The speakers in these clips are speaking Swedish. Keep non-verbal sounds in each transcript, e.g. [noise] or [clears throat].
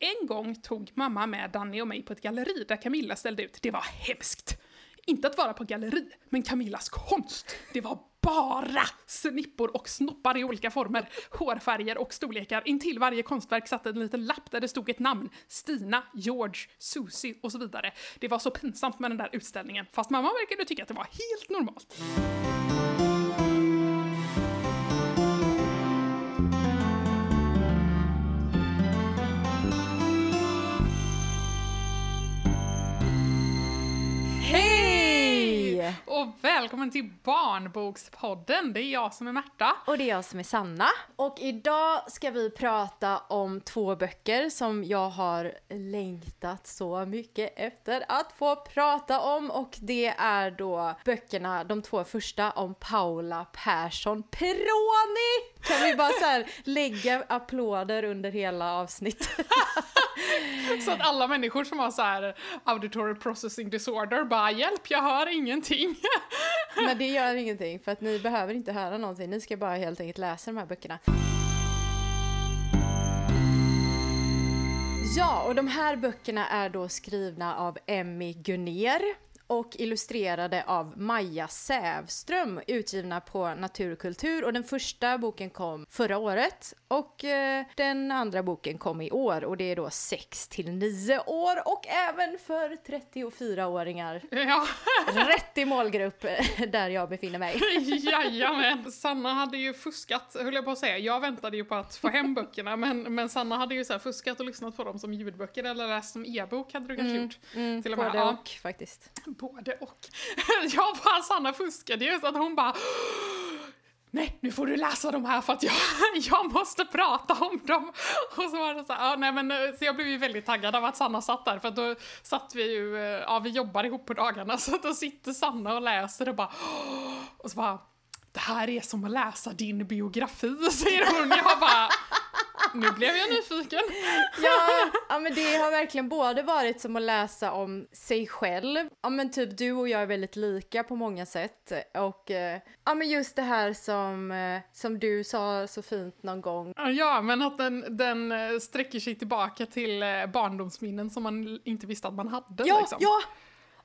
En gång tog mamma med Danny och mig på ett galleri där Camilla ställde ut. Det var hemskt! Inte att vara på galleri, men Camillas konst. Det var bara snippor och snoppar i olika former, hårfärger och storlekar. Intill varje konstverk satt en liten lapp där det stod ett namn. Stina, George, Susie och så vidare. Det var så pinsamt med den där utställningen, fast mamma verkade tycka att det var helt normalt. Och välkommen till Barnbokspodden! Det är jag som är Märta. Och det är jag som är Sanna. Och idag ska vi prata om två böcker som jag har längtat så mycket efter att få prata om. Och det är då böckerna, de två första om Paula Persson Peroni! Kan vi bara så här [laughs] lägga applåder under hela avsnittet? [laughs] Så att alla människor som har så här auditory processing disorder bara hjälp, jag hör ingenting. Men det gör ingenting för att ni behöver inte höra någonting. Ni ska bara helt enkelt läsa de här böckerna. Ja, och de här böckerna är då skrivna av Emmy Gunner och illustrerade av Maja Sävström, utgivna på Naturkultur. Och den första boken kom förra året och eh, den andra boken kom i år och det är då 6 till 9 år och även för 34-åringar. Ja, Rätt i målgrupp eh, där jag befinner mig. [laughs] jajamän. Sanna hade ju fuskat, höll jag på att säga. Jag väntade ju på att få hem böckerna, men, men Sanna hade ju så fuskat och lyssnat på dem som ljudböcker eller läst som e-bok hade du kanske gjort. till och med. Både Ja. och faktiskt. Både och. [laughs] Jag bara, Sanna fuskade ju så att hon bara Nej, nu får du läsa de här för att jag, [laughs] jag måste prata om dem. Och så var det så här, ja, nej men eh, så jag blev ju väldigt taggad av att Sanna satt där för att då satt vi ju, eh, ja vi jobbar ihop på dagarna [laughs] så att då sitter Sanna och läser och bara och så bara det här är som att läsa din biografi säger hon. Jag bara nu blev jag nyfiken. [laughs] Ja, ja, men det har verkligen både varit som att läsa om sig själv. Ja, men typ du och jag är väldigt lika på många sätt. Och eh, ja, men just det här som, eh, som du sa så fint någon gång. Ja, men att den, den eh, sträcker sig tillbaka till barndomsminnen som man inte visste att man hade. Ja, liksom. ja!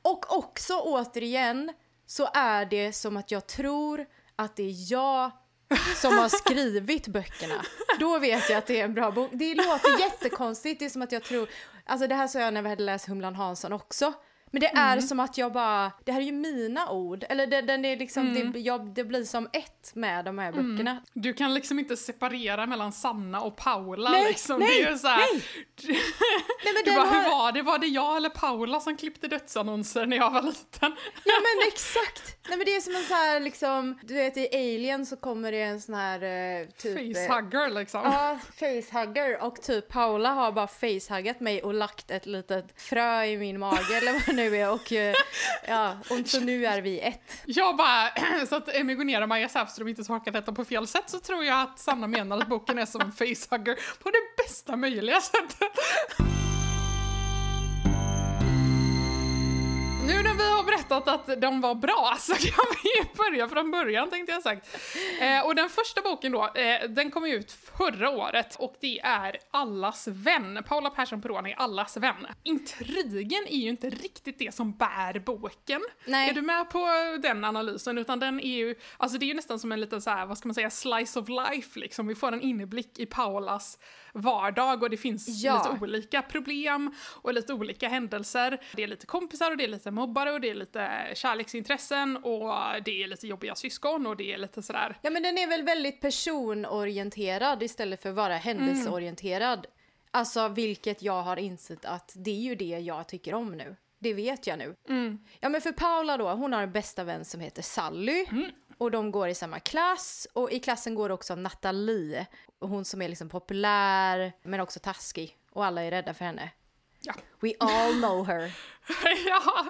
Och också återigen så är det som att jag tror att det är jag som har skrivit böckerna. Då vet jag att det är en bra bok. Det låter jättekonstigt, det är som att jag tror, alltså det här sa jag när vi hade läst Humlan Hansson också. Men det är som att jag bara, det här är ju mina ord, eller det, den är liksom, det, jag, det blir som ett med de här böckerna. Du kan liksom inte separera mellan Sanna och Paula. Nej, liksom. nej, det är ju så här, nej. [laughs] Nej men Du bara, har, hur var det? Var det jag eller Paula som klippte dödsannonser när jag var liten? [laughs] Ja men exakt! Nej men det är som en så här liksom, du vet i Alien så kommer det en sån här eh, typ... eh, Facehugger liksom. Ja, facehugger och typ Paula har bara facehuggat mig och lagt ett litet frö i min mage eller vad det nu är och eh, ja, och så nu är vi ett. Jag bara, [clears throat] så att Emmy går ner och Maja Säfström inte tolkar detta på fel sätt så tror jag att Sanna menar att boken är som en facehugger på det bästa möjliga sättet. [laughs] Nu när vi har berättat att de var bra [laughs] så kan vi börja från början tänkte jag sagt. Eh, och den första boken då, eh, den kom ut förra året och det är Allas vän. Paula Persson Peroni är Allas vän. Intrigen är ju inte riktigt det som bär boken. Nej. Är du med på den analysen? Utan den är ju, alltså det är ju nästan som en liten så här, vad ska man säga, slice of life liksom. Vi får en inblick i Paulas vardag och det finns Ja. lite olika problem och lite olika händelser. Det är lite kompisar och det är lite mobbare och det är lite kärleksintressen och det är lite jobbiga syskon och det är lite sådär. Ja men den är väl väldigt personorienterad istället för att vara händelseorienterad. Alltså vilket jag har insett att det är ju det jag tycker om nu. Det vet jag nu. Ja men för Paula då, hon har en bästa vän som heter Sally. Och de går i samma klass och i klassen går också Nathalie. Hon som är liksom populär men också taskig. Och alla är rädda för henne. Ja. We all know her. [laughs] ja.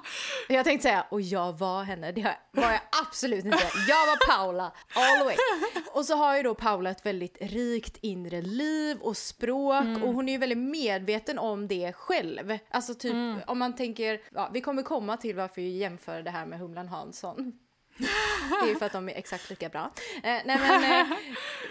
Jag tänkte säga, och jag var henne. Det var jag absolut inte. Jag var Paula, all the way. Och så har ju då Paula ett väldigt rikt inre liv och språk och hon är ju väldigt medveten om det själv. Alltså typ om man tänker, ja, vi kommer komma till varför vi jämför det här med Humlan Hansson. Det är ju för att de är exakt lika bra. Eh, nej men eh,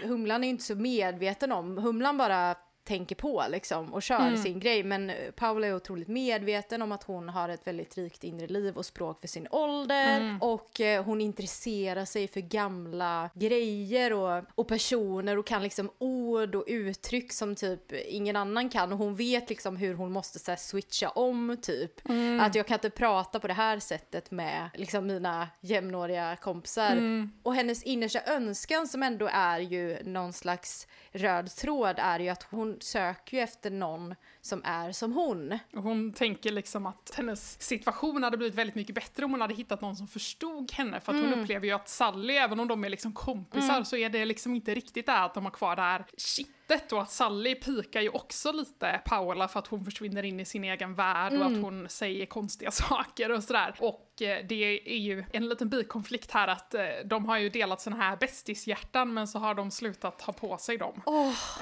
Humlan är ju inte så medveten om, Humlan bara tänker på liksom och kör sin grej. Men eh, Paula är otroligt medveten om att hon har ett väldigt rikt inre liv och språk för sin ålder. Och eh, hon intresserar sig för gamla grejer och, och personer och kan liksom ord och uttryck som typ ingen annan kan. Och hon vet liksom hur hon måste så här, switcha om typ. Att jag kan inte prata på det här sättet med liksom mina jämnåriga kompisar. Och hennes innersta önskan som ändå är ju någon slags röd tråd är ju att hon söker ju efter någon som är som hon. Och hon tänker liksom att hennes situation hade blivit väldigt mycket bättre om hon hade hittat någon som förstod henne. För att hon upplever ju att Sally, även om de är liksom kompisar, så är det liksom inte riktigt det att de har kvar det här kittet. Och att Sally pikar ju också lite Paula för att hon försvinner in i sin egen värld och att hon säger konstiga [laughs] saker och sådär. Och eh, det är ju en liten bikonflikt här att eh, de har ju delat såna här bästishjärtan men så har de slutat ha på sig dem.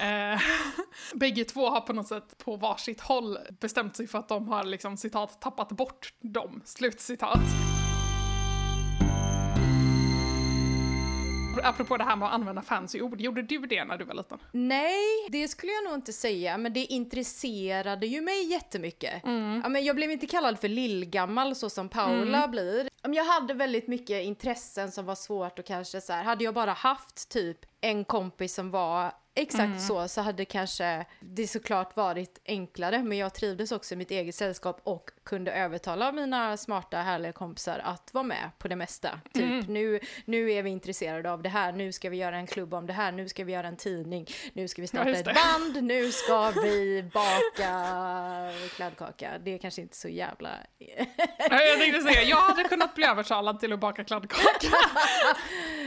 Eh, [laughs] bägge två har på något sätt på varsitt håll bestämt sig för att de har liksom citat tappat bort dem, slutcitat. Apropå det här med att använda fancy ord, gjorde du det när du var liten? Nej, det skulle jag nog inte säga, men det intresserade ju mig jättemycket. Ja, men jag blev inte kallad för lillgammal så som Paula blir. Ja, men Jag hade väldigt mycket intressen som var svårt och kanske så här, hade jag bara haft typ en kompis som var exakt så, så hade kanske det såklart varit enklare. Men jag trivdes också i mitt eget sällskap och kunde övertala mina smarta, härliga kompisar att vara med på det mesta. Typ nu, nu är vi intresserade av det här, nu ska vi göra en klubb om det här, nu ska vi göra en tidning, nu ska vi starta ett band, nu [laughs] ska vi baka kladdkaka. Det är kanske inte så jävla... Ja, Jag tänkte säga, jag hade kunnat bli övertalad till att baka kladdkaka. [laughs]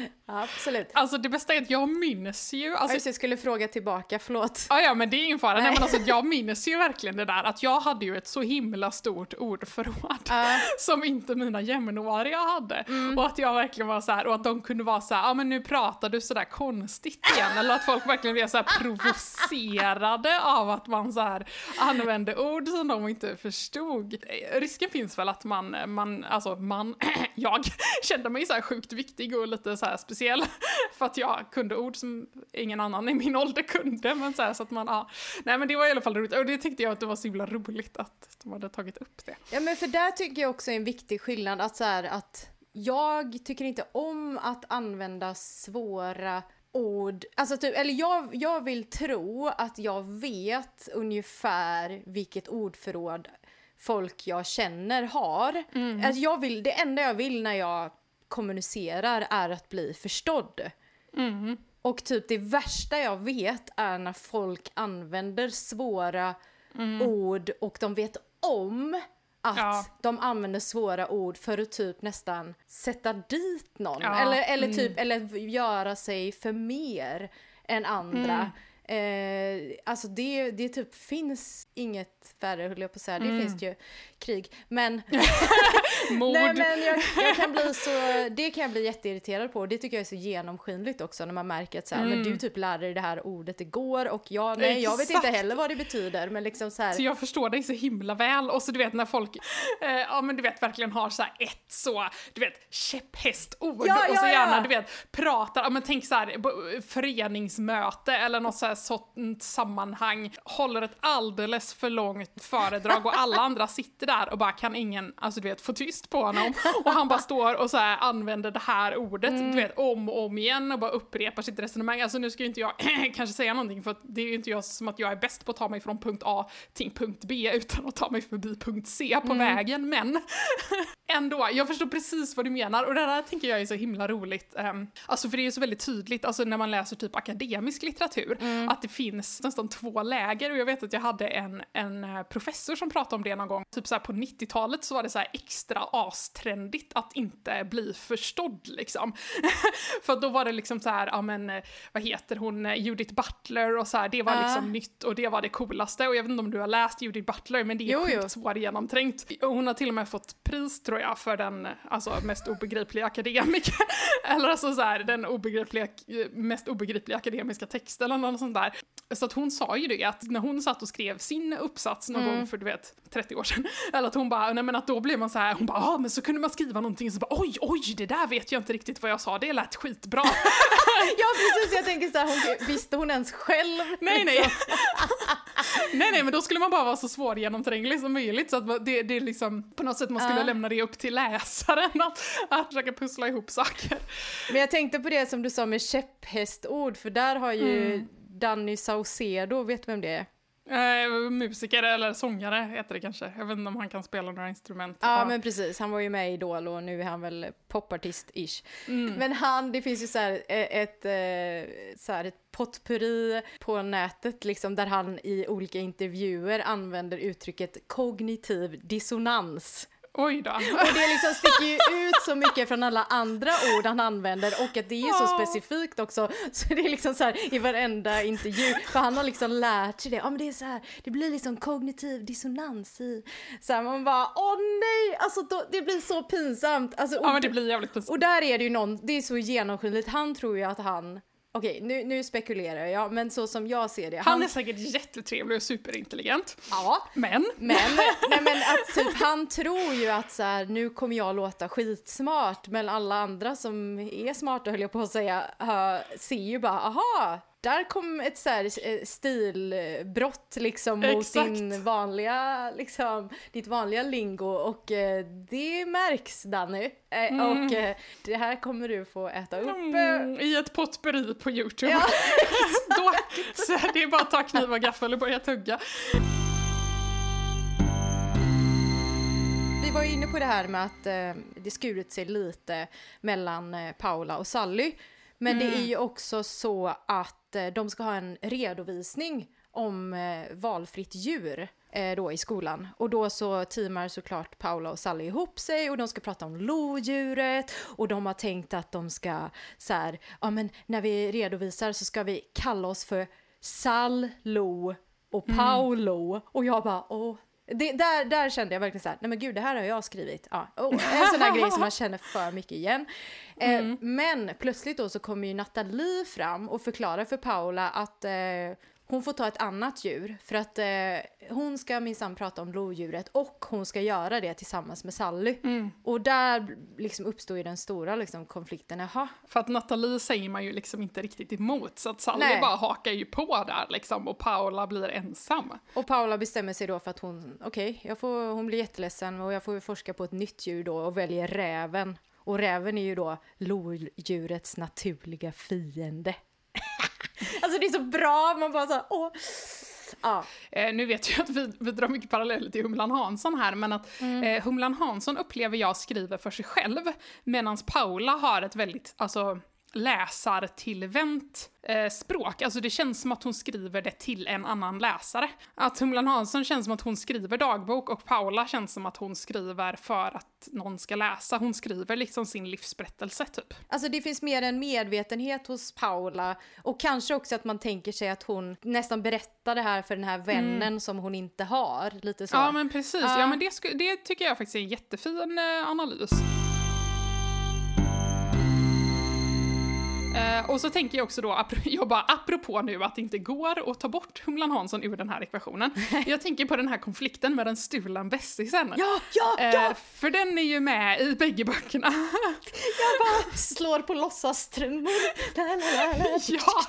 [laughs] Absolut. Alltså det bästa är att jag minns ju, Alltså, jag skulle fråga tillbaka, förlåt. ja, ja men det är ingen fara, Nej. Nej. men alltså jag minns ju verkligen det där att jag hade ju ett så himla stort ordförråd Ja. [laughs] som inte mina jämnåriga hade. Mm. Och att jag verkligen var så här, och att de kunde vara så här, ja men nu pratar du sådär konstigt igen, eller att folk verkligen blev så här provocerade av att man så här använde ord som de inte förstod. Risken finns väl att man, man alltså man, [clears throat] jag kände mig så här sjukt viktig och lite så här speciell [laughs] för att jag kunde ord som ingen annan i min ålder kunde, men så här så att man, ja. Nej men det var i alla fall roligt, och det tyckte jag att det var så himla roligt att de hade tagit upp det. Ja men för där tycker jag också är en viktig skillnad att så här, att jag tycker inte om att använda svåra ord, alltså typ, eller jag, jag vill tro att jag vet ungefär vilket ordförråd folk jag känner har. Alltså jag vill, det enda jag vill när jag kommunicerar är att bli förstådd. Och typ det värsta jag vet är när folk använder svåra ord och de vet om att Ja. de använder svåra ord för att typ nästan sätta dit någon. Ja, Eller, eller typ, eller göra sig för mer än andra. Eh, alltså det, det typ finns inget värre höll jag på att säga, det finns ju krig. Men [laughs] [laughs] Mord. Nej men jag, jag kan bli så, det kan jag bli jätteirriterad på det tycker jag är så genomskinligt också när man märker att så här, men du typ lärde dig det här ordet igår och jag, nej jag vet inte heller vad det betyder men liksom så här, Så jag förstår dig så himla väl. Och så du vet när folk, eh, ja men du vet verkligen har så ett så, du vet käpphästord Ja, och så ja, gärna ja. du vet pratar, ja men tänk så här föreningsmöte eller något så här sånt sammanhang, håller ett alldeles för långt föredrag och alla andra sitter där och bara kan ingen, alltså du vet få tyst på honom. Och han bara står och så här använder det här ordet, Mm. du vet om och om igen och bara upprepar sitt resonemang. Alltså nu ska ju inte jag [clears throat] kanske säga någonting för att det är ju inte jag som att jag är bäst på att ta mig från punkt A till punkt B utan att ta mig förbi punkt C på Mm. vägen, men [laughs] ändå, jag förstår precis vad du menar och det där tänker jag är så himla roligt. Um, alltså för det är ju så väldigt tydligt, alltså när man läser typ akademisk litteratur, Mm. att det finns nästan två läger och jag vet att jag hade en, en eh, professor som pratade om det någon gång, typ så här på 90-talet så var det så här extra astrendigt att inte bli förstådd liksom. [laughs] för då var det liksom så här, ja men vad heter hon, Judith Butler och så här, det var liksom nytt och det var det coolaste och jag vet inte om du har läst Judith Butler men det är Jo, sjukt svårgenomträngt. Och hon har till och med fått pris tror jag för den alltså, mest obegripliga akademiker. [laughs] eller alltså så här, den obegripliga, mest obegripliga akademiska texten eller något sånt där. Så att hon sa ju det att när hon satt och skrev sin uppsats någon Mm. gång för du vet 30 år sedan. Eller att hon bara, nej men att då blev man så här, hon bara, ja men så kunde man skriva någonting så bara oj oj det där vet jag inte riktigt vad jag sa, det lät skitbra. [laughs] ja precis, jag tänker så här, hon, visste hon ens själv? Nej, nej. liksom? [laughs] nej, nej, men då skulle man bara vara så svårgenomtränglig som möjligt så att det, det är liksom på något sätt man skulle Ja. lämna det upp till läsaren att, att försöka pussla ihop saker. Men jag tänkte på det som du sa med käpphästord, för där har ju Mm. Danny Saucedo, vet du vem det är? Eh, musiker eller sångare heter det kanske. Jag vet inte om han kan spela några instrument. Ja, men precis, han var ju med i Idol och nu är han väl popartist-ish. Mm. Men han, det finns ju så här eh, ett, eh, så här ett potpurri på nätet liksom där han i olika intervjuer använder uttrycket kognitiv dissonans. Oj då. Och det liksom sticker ju ut så mycket från alla andra ord han använder och att det är ju så specifikt också så det är liksom så här i varenda intervju för han har liksom lärt sig det. Ja men det är så här, det blir liksom kognitiv dissonans i så här man bara åh nej alltså då, det blir så pinsamt. Alltså, och, Ja, men det blir jävligt pinsamt. och där är det ju någon, det är så genomskinligt, han tror ju att han Okej, nu, nu spekulerar jag, men så som jag ser det. Han är säkert jättetrevlig och superintelligent. Ja, Men, men, [laughs] nej men att typ han tror ju att så här, nu kommer jag låta skitsmart, men alla andra som är smarta höll jag på att säga, uh, ser ju bara, aha, där kom ett så här eh, stilbrott liksom mot Exakt. din vanliga, liksom, ditt vanliga lingo och eh, det märks Danny. Eh, Och eh, det här kommer du få äta upp. mm, i ett potpurri på Youtube. Ja. [laughs] Då, så det är bara att ta kniv och gaffel och börja tugga. Vi var ju inne på det här med att det skurit sig lite mellan Paula och Sally. Men det är ju också så att eh, de ska ha en redovisning om eh, valfritt djur eh, då i skolan. Och då så teamar såklart Paula och Sally ihop sig och de ska prata om lodjuret och de har tänkt att de ska så här, ja men när vi redovisar så ska vi kalla oss för Sall, Lo och Paolo. Och jag bara, åh. Det, där, där kände jag verkligen så här, nej men gud det här har jag skrivit. Ja, oh, en sån där grej som man [laughs] känner för mycket igen. Eh, men plötsligt då så kommer ju Nathalie fram och förklarar för Paula att eh, hon får ta ett annat djur för att eh, hon ska minsann prata om lodjuret och hon ska göra det tillsammans med Sally. Och där liksom uppstår ju den stora liksom, konflikten. Jaha, För att Nathalie säger man ju liksom inte riktigt emot, så att Sally Nej. bara hakar ju på där liksom och Paula blir ensam. Och Paula bestämmer sig då för att hon, okej, får, hon blir jätteledsen och jag får forska på ett nytt djur då och väljer räven. Och räven är ju då lodjurets naturliga fiende. [laughs] alltså det är så bra, man bara såhär, åh. Ja, Eh, nu vet jag att vi, vi drar mycket paralleller till Humlan Hansson här, men att eh, Humlan Hansson upplever jag skriver för sig själv, medan Paula har ett väldigt, alltså läsartillvänt eh, språk. Alltså det känns som att hon skriver det till en annan läsare. Att Humlan Hansson känns som att hon skriver dagbok och Paula känns som att hon skriver för att någon ska läsa. Hon skriver liksom sin livsberättelse typ. alltså det finns mer en medvetenhet hos Paula och kanske också att man tänker sig att hon nästan berättar det här för den här vännen som hon inte har, lite så. Ja men precis, ja, Ja. men det, det tycker jag faktiskt är en jättefin eh, analys. Eh, och så tänker jag också då, [laughs] jag bara, apropå nu att det inte går att ta bort Humlan Hansson ur den här ekvationen. Jag tänker på den här konflikten med den stulen bästisen. Ja, ja, Eh, ja! för den är ju med i bägge böckerna. [laughs] Jag bara slår på låtsastrummor. [laughs] Ja.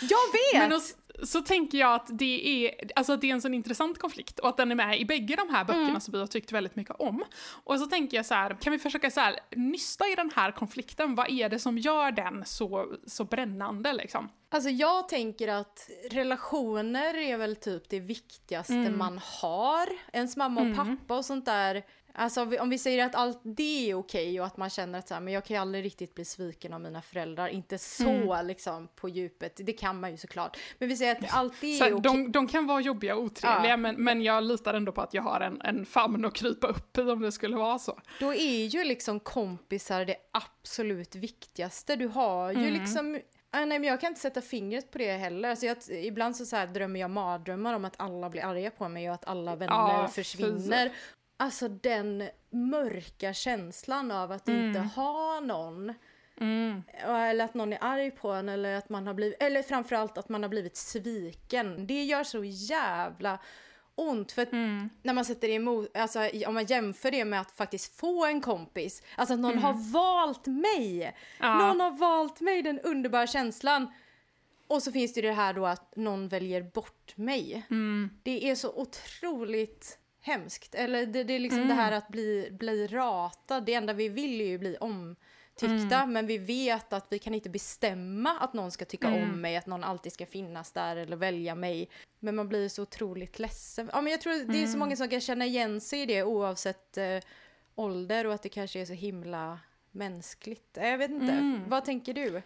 Jag vet! Så tänker jag att det är, alltså att det är en sån intressant konflikt och att den är med i bägge de här böckerna Mm. som vi har tyckt väldigt mycket om. Och så tänker jag så här, kan vi försöka så här, nysta i den här konflikten? Vad är det som gör den så, så brännande liksom? Alltså jag tänker att relationer är väl typ det viktigaste man har. Ens mamma och pappa och sånt där. Alltså om vi- om vi säger att allt det är okej och att man känner att så här, men jag kan ju aldrig riktigt bli sviken av mina föräldrar. Inte så liksom på djupet, det kan man ju såklart. Men vi säger att allt det är här, okej. de, de kan vara jobbiga och otrevliga Ja. men, men jag litar ändå på att jag har en, en famn att krypa upp i om det skulle vara så. Då är ju liksom kompisar det absolut viktigaste. Du har ju liksom Ah, nej, men jag kan inte sätta fingret på det heller. Alltså jag, ibland så, så här drömmer jag mardrömmar om att alla blir arga på mig och att alla vänner Ja, försvinner. Alltså den mörka känslan av att inte ha någon. Eller att någon är arg på en eller att man har blivit, eller framförallt att man har blivit sviken. Det gör så jävla ont. För Mm. när man sätter emot, alltså om man jämför det med att faktiskt få en kompis, alltså att någon har valt mig. Mm. Ja. Någon har valt mig, den underbara känslan. Och så finns det ju det här då att någon väljer bort mig. Mm. Det är så otroligt hemskt. Eller det, det är liksom Mm. det här att bli, bli ratad. Det enda vi vill är ju bli omtyckta. Mm. Men vi vet att vi kan inte bestämma att någon ska tycka Mm. om mig, att någon alltid ska finnas där eller välja mig. Men man blir så otroligt ledsen. Ja, men jag tror det är Mm. så många som kan känna igen sig i det oavsett eh, ålder och att det kanske är så himla mänskligt. Eh, Jag vet inte. Mm. Vad tänker du?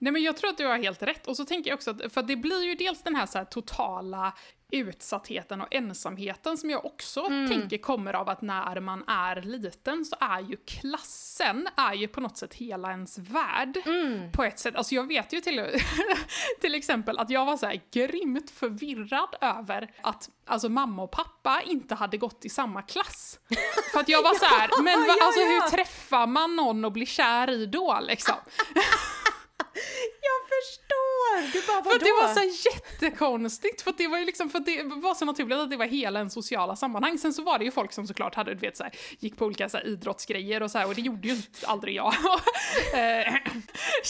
Nej men jag tror att du har helt rätt. Och så tänker jag också att, för det blir ju dels den här, så här totala utsattheten och ensamheten som jag också tänker kommer av att när man är liten så är ju klassen är ju på något sätt hela ens värld. På ett sätt. Alltså jag vet ju till, [laughs] till exempel att jag var så här grymt förvirrad över att alltså mamma och pappa inte hade gått i samma klass. [laughs] För att jag var så här, men va, alltså hur träffar man någon och blir kär i då liksom? [laughs] Jag förstår! Du bara, För att det vadå? var så jättekonstigt, för det var ju liksom, för det var så naturligt att det var hela en sociala sammanhang. Sen så var det ju folk som såklart hade, du vet så här, gick på olika så här, idrottsgrejer och så här, och det gjorde ju aldrig jag. [laughs] Eh,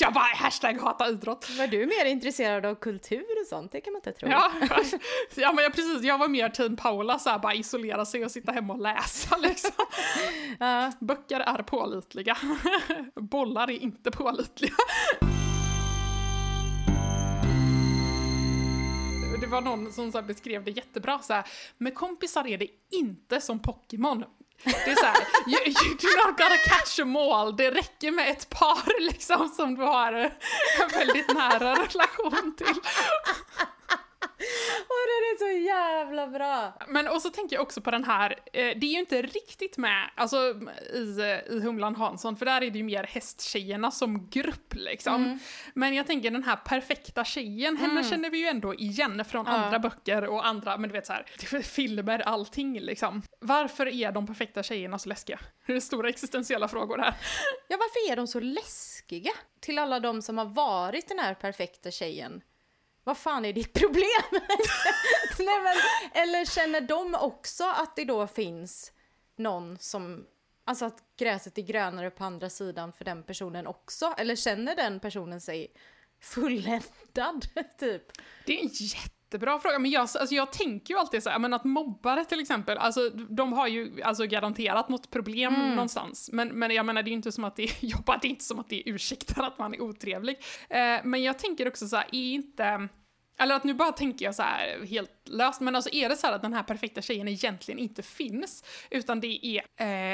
jag bara hashtag hata idrott. Var du mer intresserad av kultur och sånt? Det kan man inte tro. Ja, [laughs] ja men jag, precis, jag var mer team Paula, så här, bara isolera sig och sitta hemma och läsa [laughs] liksom. Böcker är pålitliga, bollar är inte pålitliga. Det var någon som så här beskrev det jättebra så här, med kompisar är det inte som Pokémon. Det är såhär, [laughs] you, you do not gotta catch them all, det räcker med ett par [laughs] liksom som du har en väldigt nära relation till. [laughs] [laughs] Och den är så jävla bra! Men och så tänker jag också på den här, eh, det är ju inte riktigt med, alltså i, eh, i Humlan Hansson, för där är det ju mer hästtjejerna som grupp liksom. Men jag tänker den här perfekta tjejen, henne känner vi ju ändå igen från Ja. andra böcker och andra, men du vet så här, det [laughs] är filmer, allting liksom. Varför är de perfekta tjejerna så läskiga? Det är stora existentiella frågor här. Ja, varför är de så läskiga? Till alla de som har varit den här perfekta tjejen. Vad fan är ditt [laughs] problem? Nej, men, eller känner de också att det då finns någon som... Alltså att gräset är grönare på andra sidan för den personen också? Eller känner den personen sig fulländad, [laughs] typ? Det är en jättebra fråga, men jag, alltså jag tänker ju alltid så här, men att mobbare till exempel, alltså de har ju alltså garanterat något problem någonstans. Men, men jag menar, det är ju inte som att det är, jag bara, det är inte som att det ursäktar att man är otrevlig. Eh, men jag tänker också så här, är inte... Eller att nu bara tänker jag så här helt löst, men alltså är det så här att den här perfekta tjejen egentligen inte finns, utan det är,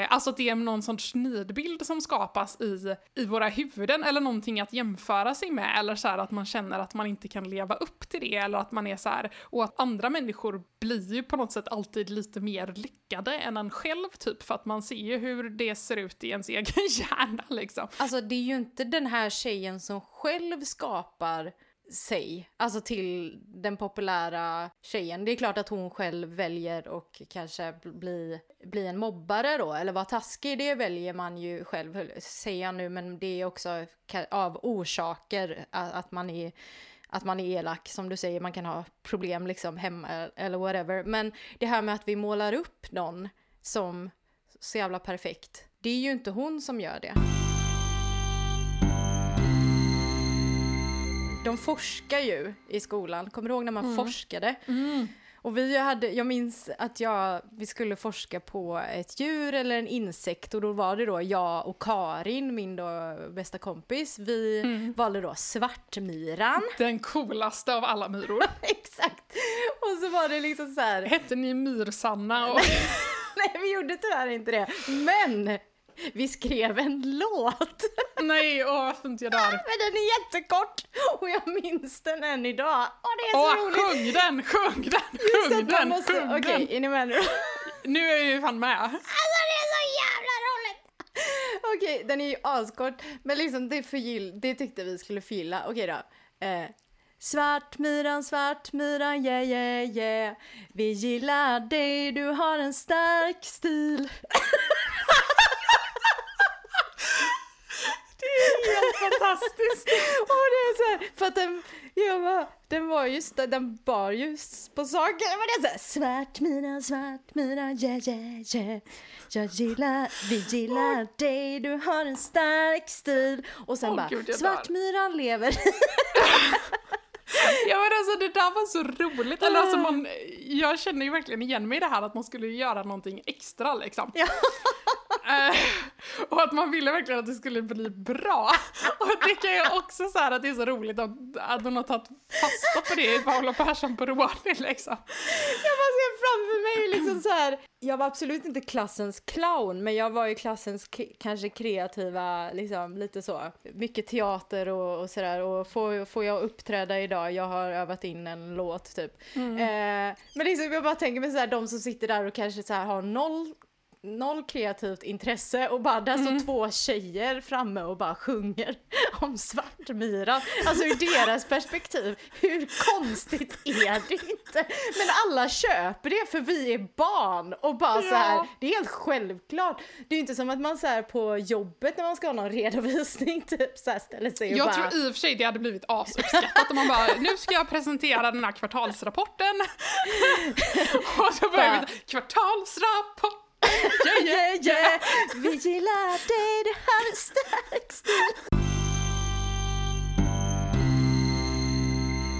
eh, alltså att det är någon sorts nidbild som skapas i, i våra huvuden, eller någonting att jämföra sig med, eller så här att man känner att man inte kan leva upp till det, eller att man är så här, och att andra människor blir ju på något sätt alltid lite mer lyckade än en själv, typ, för att man ser ju hur det ser ut i ens [laughs] egen hjärna liksom. Alltså det är ju inte den här tjejen som själv skapar sig, alltså till den populära tjejen. Det är klart att hon själv väljer och kanske bli, bli en mobbare då, eller vara taskig, det väljer man ju själv, säger jag nu, men det är också av orsaker att man är att man är elak, som du säger, man kan ha problem liksom hemma eller whatever. Men det här med att vi målar upp någon som så jävla perfekt, det är ju inte hon som gör det. De forskar ju i skolan. Kommer du ihåg när man forskade? Och vi hade, jag minns att jag, vi skulle forska på ett djur eller en insekt och då var det då jag och Karin, min då bästa kompis, vi valde då svartmyran. [laughs] Den coolaste av alla myror. [laughs] Exakt! Och så var det liksom så här, Hette ni Myrsanna och... [laughs] nej vi gjorde tyvärr inte det, men [laughs] vi skrev en låt. [laughs] Nej, åh varför inte jag där? Men den är jättekort och jag minns den än idag. Och det är så Åh, roligt! sjung den, sjung den, [laughs] Just sjung den, måste- sjung Okej, den! är ni med nu? Nu är jag ju fan med. Alltså det är så jävla roligt! Okej, den är ju askort, men liksom det, förgyll, det tyckte vi skulle fylla. Okej då. Eh, Svartmyran, svartmyran, yeah, yeah, yeah. Vi gillar dig, du har en stark stil. Det är helt fantastiskt! Och det är så här, för att den, jag bara, den var just den bar just på saker. Men det är så här, svart mina, svart mina, yeah yeah yeah. Jag gillar, vi gillar dig, du har en stark stil. Och sen Åh, bara, Gud, svartmyran lever. [laughs] Ja men alltså det där var så roligt, eller alltså man, jag känner ju verkligen igen mig i det här att man skulle göra någonting extra liksom. Ja. Eh, och att man ville verkligen att det skulle bli bra. Och jag tycker jag också så här att det är så roligt att, att hon har tagit fasta på det i Paolo Persson på Råni liksom. Jag bara ser framför mig liksom så här. Jag var absolut inte klassens clown, men jag var ju klassens kanske kreativa, liksom lite så. Mycket teater och, och sådär. Och får, får jag uppträda idag? Jag har övat in en låt typ. Eh, men liksom jag bara tänker mig så här, de som sitter där och kanske så här har noll noll kreativt intresse och bara där står två tjejer framme och bara sjunger [laughs] om Svartmyran. Alltså ur deras perspektiv, hur konstigt är det inte? Men alla köper det för vi är barn och bara så här, Ja. det är helt självklart. Det är inte som att man så här på jobbet när man ska ha någon redovisning typ så här ställer sig och Jag bara tror i och för sig det hade blivitasuppskattat om man bara, nu ska jag presentera den här kvartalsrapporten. [laughs] och så börjar vi, kvartalsrapport. Yeah, yeah, yeah. Vi gillar dig, du har en stark stil.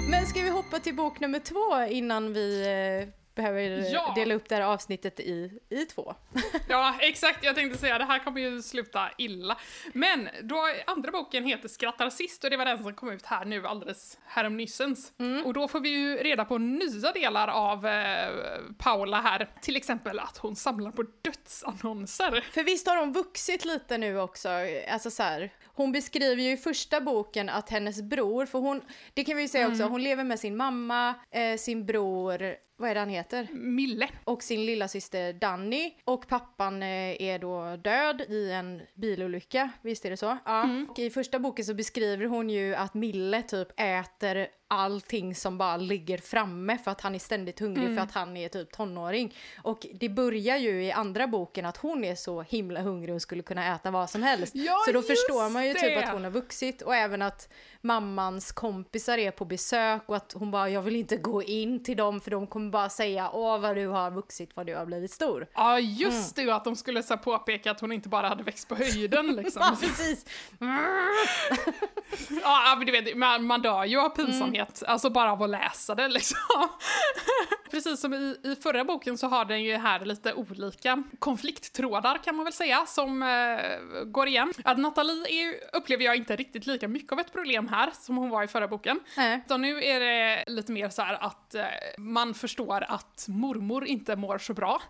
Men ska vi hoppa till bok nummer två innan vi eh, behöver Ja. dela upp det här avsnittet i, i två? [laughs] Ja, exakt. Jag tänkte säga det här kommer ju sluta illa. Men då, andra boken heter Skrattar sist och det var den som kom ut här nu alldeles häromnysens. Och då får vi ju reda på nya delar av eh, Paula här. Till exempel att hon samlar på dödsannonser. För visst har hon vuxit lite nu också, alltså så här, hon beskriver ju i första boken att hennes bror, för hon, det kan vi ju säga också, hon lever med sin mamma, eh, sin bror, vad är det han heter? Mille. och sin lilla syster Danny och pappan eh, är då död i en bilolycka, visst är det så? Ja. Och I första boken så beskriver hon ju att Mille typ äter allting som bara ligger framme för att han är ständigt hungrig för att han är typ tonåring. Och det börjar ju i andra boken att hon är så himla hungrig och skulle kunna äta vad som helst. Ja, så då förstår man ju typ det! att hon har vuxit och även att mammans kompisar är på besök och att hon bara jag vill inte gå in till dem för de kommer bara säga åh vad du har vuxit, vad du har blivit stor. Ja, just det, att de skulle så påpeka att hon inte bara hade växt på höjden [laughs] liksom. Ja precis. [laughs] Ja, men du vet, man, man dör ju av pinsamhet, alltså bara av att läsa det liksom. [laughs] Precis som i, i förra boken så har den ju här lite olika konflikttrådar kan man väl säga, som eh, går igen. Att Nathalie är, upplever jag inte riktigt lika mycket av ett problem här som hon var i förra boken. Nej. Så nu är det lite mer så här att eh, man förstår att mormor inte mår så bra.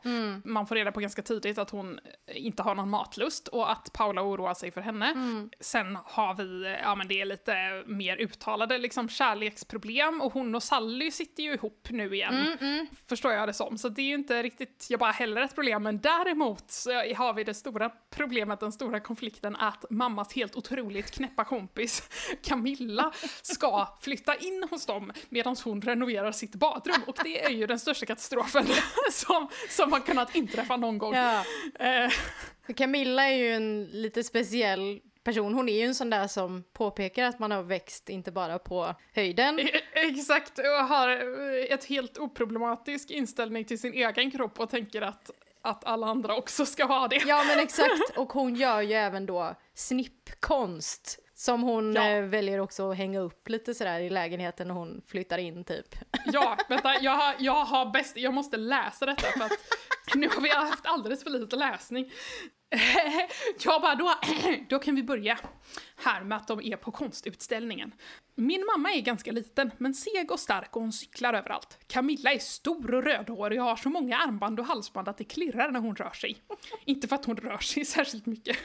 Man får reda på ganska tidigt att hon inte har någon matlust och att Paula oroar sig för henne. Sen har vi, eh, ja men det är lite mer uttalade liksom kärleksproblem och hon och Sally sitter ju ihop nu igen. Förstår jag det som. Så det är ju inte riktigt, jag bara heller ett problem, men däremot så har vi det stora problemet, den stora konflikten att mammas helt otroligt knäppa kompis [laughs] Camilla ska flytta in hos dem medan hon renoverar sitt badrum och det är ju den största katastrofen [laughs] som, som har kunnat inträffa någon gång. Ja. Eh, Camilla är ju en lite speciell person. Hon är ju en sån där som påpekar att man har växt inte bara på höjden. E- Exakt, och har eh, ett helt oproblematisk inställning till sin egen kropp och tänker att, att alla andra också ska ha det. Ja men [laughs] exakt, och hon gör ju även då snippkonst. Som hon Ja. eh, väljer också att hänga upp lite sådär i lägenheten när hon flyttar in typ. [laughs] Ja, vänta, jag har, jag har bäst, jag måste läsa detta för att [laughs] nu har vi haft alldeles för lite läsning. [laughs] Jag bara, då, [clears throat] då kan vi börja här med att de är på konstutställningen. Min mamma är ganska liten, men seg och stark och hon cyklar överallt. Camilla är stor och rödhårig och har så många armband och halsband att det klirrar när hon rör sig. Inte för att hon rör sig [laughs] särskilt mycket.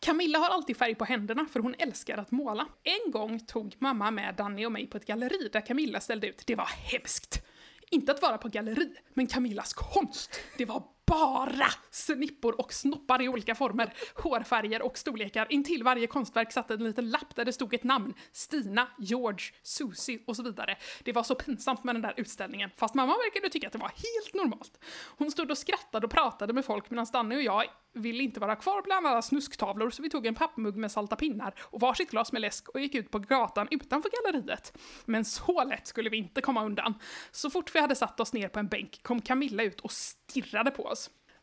Camilla har alltid färg på händerna för hon älskar att måla. En gång tog mamma med Danny och mig på ett galleri där Camilla ställde ut. Det var hemskt! Inte att vara på galleri, men Camillas konst. Det var bara snippor och snoppar i olika former, hårfärger och storlekar. Intill varje konstverk satt en liten lapp där det stod ett namn. Stina, George, Susie och så vidare. Det var så pinsamt med den där utställningen, fast mamma verkade tycka att det var helt normalt. Hon stod och skrattade och pratade med folk medan Danny och jag ville inte vara kvar bland alla snusktavlor så vi tog en pappmugg med salta pinnar och varsitt glas med läsk och gick ut på gatan utanför galleriet. Men så lätt skulle vi inte komma undan. Så fort vi hade satt oss ner på en bänk kom Camilla ut och stirrade på oss.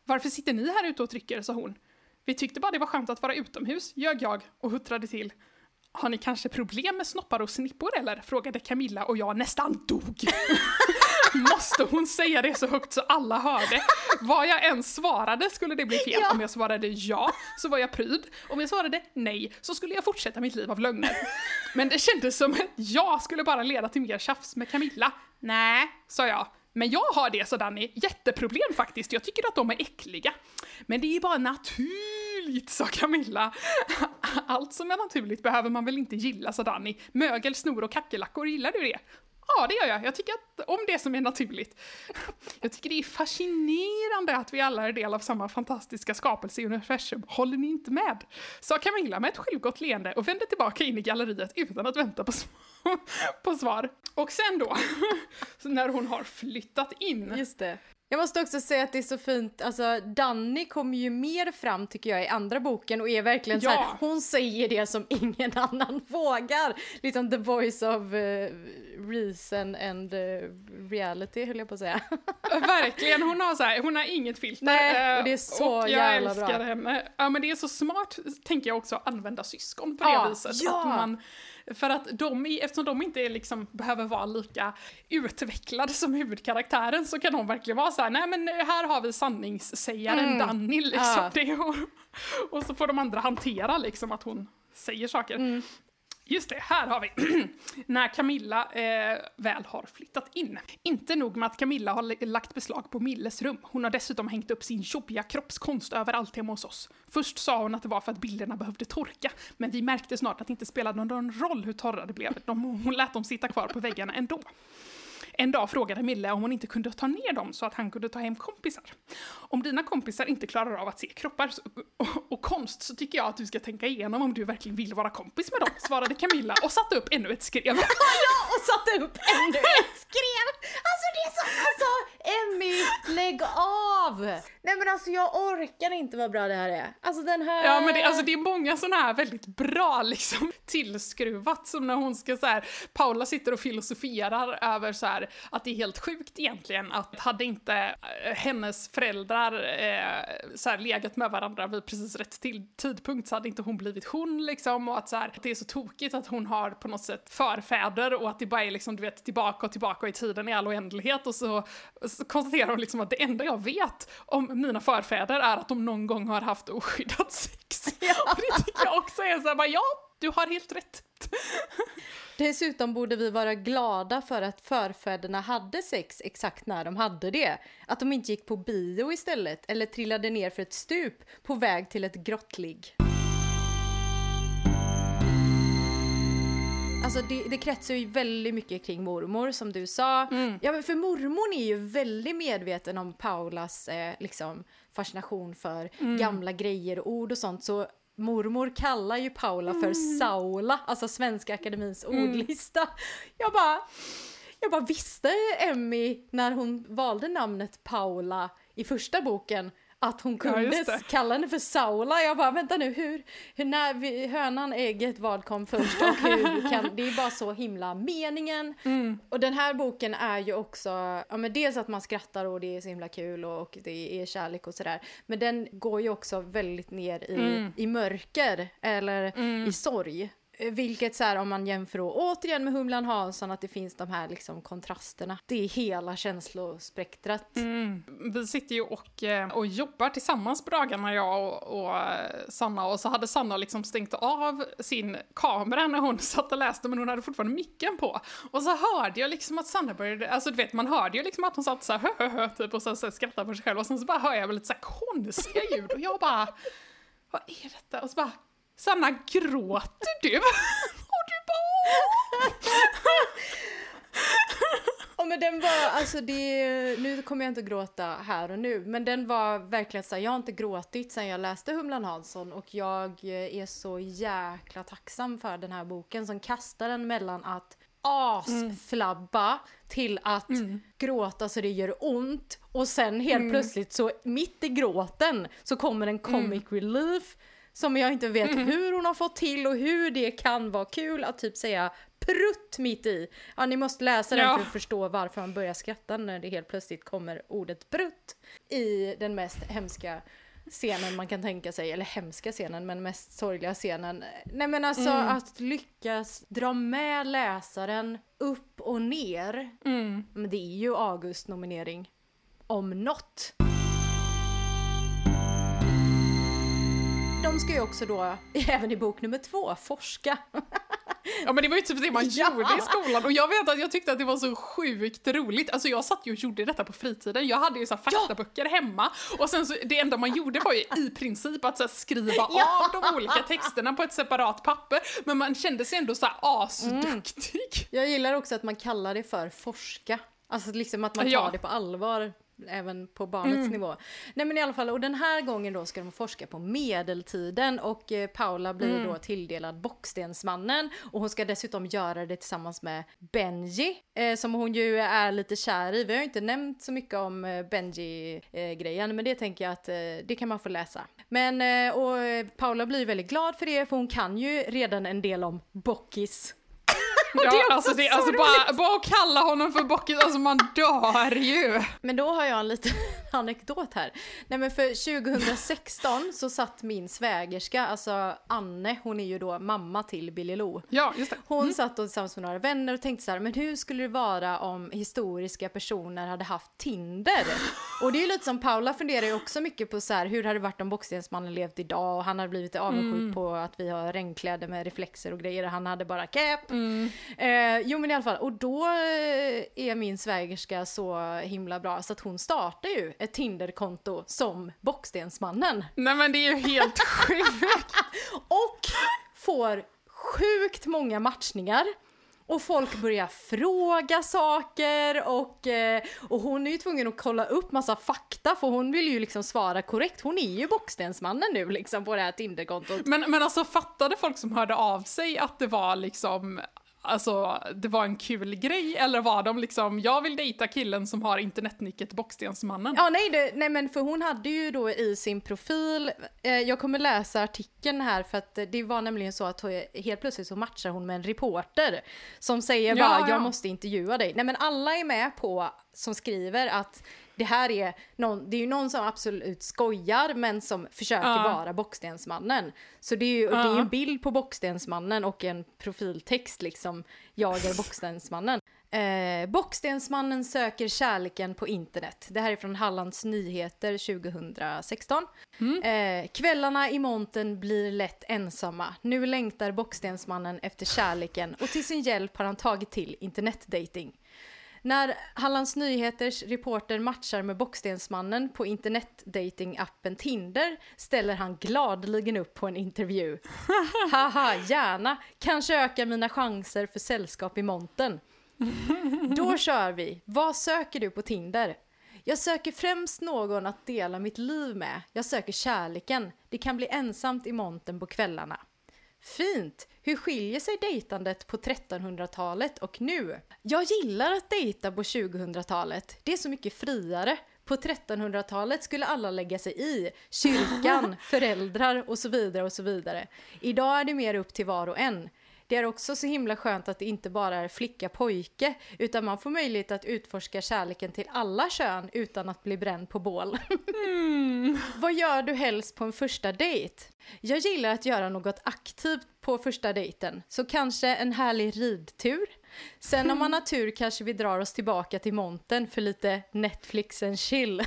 Varför sitter ni här ute och trycker, sa hon. Vi tyckte bara det var skönt att vara utomhus, ljög jag och huttrade till. Har ni kanske problem med snoppar och snippor eller? frågade Camilla och jag nästan dog. [laughs] Måste hon säga det så högt så alla hörde? Vad jag än svarade skulle det bli fel. Ja. Om jag svarade ja så var jag pryd. Om jag svarade nej så skulle jag fortsätta mitt liv av lögner. Men det kändes som att ja skulle bara leda till mer tjafs med Camilla. Nej, sa jag. Men jag har det, sa Danny. Jätteproblem faktiskt. Jag tycker att de är äckliga. Men det är bara naturligt, sa Camilla. Allt som är naturligt behöver man väl inte gilla, sa Danny. Mögel, snor och kackerlackor, gillar du det? Ja, det gör jag. Jag tycker att om det som är naturligt. [laughs] Jag tycker det är fascinerande att vi alla är del av samma fantastiska skapelse i universum. Håller ni inte med? Sa Camilla med ett självgott leende och vände tillbaka in i galleriet utan att vänta på, sv- [laughs] på svar. Och sen då, [laughs] när hon har flyttat in. Just det. Jag måste också säga att det är så fint, alltså Danny kommer ju mer fram tycker jag i andra boken och är verkligen så här, Ja. hon säger det som ingen [laughs] annan vågar. Liksom the voice of eh, reason and eh, reality höll jag på att säga. [laughs] Verkligen, hon har, så här, hon har inget filter. Nej, eh, och det är så och jag jävla älskar bra. henne. Ja men det är så smart, tänker jag också, att använda syskon på det Ja, viset. ja. Att man, för att de, eftersom de inte är liksom, behöver vara lika utvecklade som huvudkaraktären så kan de verkligen vara så här: nej men här har vi sanningssägaren Mm. Danny liksom. Ja. [laughs] Det, och, och så får de andra hantera liksom att hon säger saker. Mm. Just det, här har vi. [clears throat] När Camilla eh, väl har flyttat in. Inte nog med att Camilla har lagt beslag på Milles rum. Hon har dessutom hängt upp sin jobbiga kroppskonst överallt hemma hos oss. Först sa hon att det var för att bilderna behövde torka, men vi märkte snart att det inte spelade någon roll hur torra det blev. De, hon lät dem sitta kvar på väggarna ändå. En dag frågade Mille om hon inte kunde ta ner dem så att han kunde ta hem kompisar. Om dina kompisar inte klarar av att se kroppar och konst så tycker jag att du ska tänka igenom om du verkligen vill vara kompis med dem, svarade Camilla och satte upp ännu ett skrev. [laughs] ja, och satte upp ännu ett skrev! Alltså det är så, alltså Emmy, lägg av! Nej men alltså jag orkar inte vad bra det här är. Alltså den här... Ja men det, alltså det är många sådana här väldigt bra liksom tillskruvat som när hon ska så här, Paula sitter och filosoferar över så här att det är helt sjukt egentligen att hade inte eh, hennes föräldrar eh, så här legat med varandra vid precis rätt till, tidpunkt så hade inte hon blivit hon liksom och att så här, det är så tokigt att hon har på något sätt förfäder och att det bara är liksom du vet tillbaka och tillbaka i tiden i all oändlighet och så, så konstaterar hon liksom att det enda jag vet om mina förfäder är att de någon gång har haft oskyddat sex. [laughs] Och det tycker jag också är så här, bara, ja, du har helt rätt. [laughs] Dessutom borde vi vara glada för att förfäderna hade sex exakt när de hade det. Att de inte gick på bio istället eller trillade ner för ett stup på väg till ett grottligg. Alltså det, det kretsar ju väldigt mycket kring mormor som du sa. Ja, men för mormor är ju väldigt medveten om Paulas eh, liksom, fascination för gamla grejer och ord och sånt. Så mormor kallar ju Paula för Saula, alltså Svenska Akademins ordlista. Jag bara, jag bara visste Emmy när hon valde namnet Paula i första boken att hon Ja, kunde det. kalla henne för Saula. Jag bara, vänta nu, hur, hur när vi, hönan, ägget, vad kom först och hur kan, det är bara så himla meningen. Mm. Och den här boken är ju också, ja men dels att man skrattar och det är så himla kul och, och det är kärlek och sådär. Men den går ju också väldigt ner i, Mm. i mörker eller i sorg. Eh, vilket så här om man jämför då, återigen med Humlan Hansson att det finns de här liksom kontrasterna. Det är hela känslospektrat. Mm. Vi sitter ju och, eh, och jobbar tillsammans på dagarna, jag och, och eh, Sanna. Och så hade Sanna liksom stängt av sin kamera när hon satt och läste, men hon hade fortfarande micken på. Och så hörde jag liksom att Sanna började, alltså du vet, man hörde ju liksom att hon satt så här hö, hö, hö, typ och så, så skrattade på sig själv. Och sen så bara hör jag väl lite så här konstiga ljud och jag bara, vad är detta? Och så bara, Sanna, gråter du? [laughs] och du bara. [laughs] Och men den var, alltså det, nu kommer jag inte att gråta här och nu, men den var verkligen så här, jag har inte gråtit sen jag läste Humlan Hansson och jag är så jäkla tacksam för den här boken som kastar den mellan att asflabba mm. till att mm. gråta så det gör ont och sen helt mm. plötsligt så mitt i gråten så kommer en comic mm. relief som jag inte vet mm. hur hon har fått till och hur det kan vara kul att typ säga prutt mitt i. Ja, ni måste läsa den ja. för att förstå varför man börjar skratta när det helt plötsligt kommer ordet prutt i den mest hemska scenen man kan tänka sig, eller hemska scenen, men mest sorgliga scenen. Nej men alltså mm. att lyckas dra med läsaren upp och ner. Mm. Men det är ju August-nominering. Om något. De ska ju också då, [laughs] även i bok nummer två, forska. Ja men det var ju typ det man [laughs] ja. gjorde i skolan och jag vet att jag tyckte att det var så sjukt roligt. Alltså jag satt ju och gjorde detta på fritiden. Jag hade ju så faktaböcker ja. hemma och sen så det enda man gjorde var ju i princip att så skriva [laughs] ja. av de olika texterna på ett separat papper. Men man kände sig ändå så här asduktig. Mm. Jag gillar också att man kallar det för forska. Alltså liksom att man tar ja. det på allvar även på barnets mm. nivå. Nej men i alla fall, och den här gången då ska de forska på medeltiden och eh, Paula blir mm. då tilldelad Bockstensmannen och hon ska dessutom göra det tillsammans med Benji eh, som hon ju är lite kär i. Vi har ju inte nämnt så mycket om eh, Benji-grejen eh, men det tänker jag att eh, det kan man få läsa. Men eh, och Paula blir väldigt glad för det för hon kan ju redan en del om Bockis ja, det alltså, det, alltså bara, bara att kalla honom för Bockis, alltså man dör ju. Men då har jag en liten [laughs] anekdot här. Nej men för 2016 så satt min svägerska, alltså Anne, hon är ju då mamma till Billy Lo. Ja, just det. Hon mm. satt då tillsammans med några vänner och tänkte så här, men hur skulle det vara om historiska personer hade haft Tinder? [laughs] Och det är ju lite som Paula funderar ju också mycket på så här, hur hade det varit om Bockstensmannen levt idag och han hade blivit avundsjuk mm. på att vi har regnkläder med reflexer och grejer, han hade bara cap. Mm. Eh, jo men i alla fall, och då eh, är min svägerska så himla bra så att hon startar ju ett Tinderkonto som Bockstensmannen. Nej men det är ju helt [laughs] sjukt! och får sjukt många matchningar. Och folk börjar fråga saker och, eh, och hon är ju tvungen att kolla upp massa fakta för hon vill ju liksom svara korrekt. Hon är ju Bockstensmannen nu liksom på det här Tinderkontot. Men, men alltså fattade folk som hörde av sig att det var liksom alltså, det var en kul grej eller var de liksom, jag vill dejta killen som har internetnicket Bockstensmannen? Ja, nej, det, nej, men för hon hade ju då i sin profil, eh, jag kommer läsa artikeln här för att det var nämligen så att helt plötsligt så matchar hon med en reporter som säger ja, bara, ja. jag måste intervjua dig. Nej, men alla är med på som skriver att det här är någon, det är ju någon som absolut skojar men som försöker uh. vara Bockstensmannen. Så det är ju uh. det är en bild på Bockstensmannen och en profiltext liksom, jag är Bockstensmannen. Eh, Bockstensmannen söker kärleken på internet. Det här är från Hallands Nyheter 2016. Mm. Eh, kvällarna i monten blir lätt ensamma. Nu längtar Bockstensmannen efter kärleken och till sin hjälp har han tagit till internetdating. När Hallands Nyheters reporter matchar med Bockstensmannen på internetdatingappen Tinder ställer han gladeligen upp på en intervju. [laughs] Haha, gärna. Kanske ökar mina chanser för sällskap i monten. Då kör vi. Vad söker du på Tinder? Jag söker främst någon att dela mitt liv med. Jag söker kärleken. Det kan bli ensamt i monten på kvällarna. Fint! Hur skiljer sig dejtandet på 1300-talet och nu? Jag gillar att dejta på 2000-talet. Det är så mycket friare. På 1300-talet skulle alla lägga sig i. Kyrkan, [laughs] föräldrar och så vidare och så vidare. Idag är det mer upp till var och en. Det är också så himla skönt att det inte bara är flicka-pojke utan man får möjlighet att utforska kärleken till alla kön utan att bli bränd på bål. Mm. Vad gör du helst på en första dejt? Jag gillar att göra något aktivt på första dejten, så kanske en härlig ridtur. Sen om man har tur kanske vi drar oss tillbaka till monten för lite Netflix and chill. [laughs]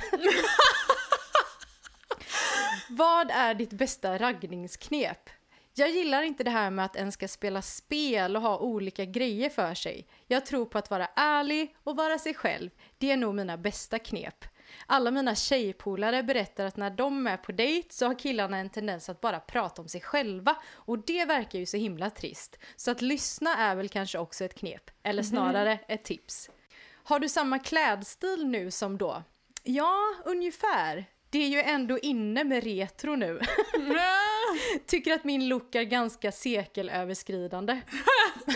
Vad är ditt bästa raggningsknep? Jag gillar inte det här med att en ska spela spel och ha olika grejer för sig. Jag tror på att vara ärlig och vara sig själv. Det är nog mina bästa knep. Alla mina tjejpolare berättar att när de är på dejt så har killarna en tendens att bara prata om sig själva och det verkar ju så himla trist. Så att lyssna är väl kanske också ett knep, eller snarare ett tips. Har du samma klädstil nu som då? Ja, ungefär. Det är ju ändå inne med retro nu. [laughs] [laughs] Tycker att min look är ganska sekelöverskridande.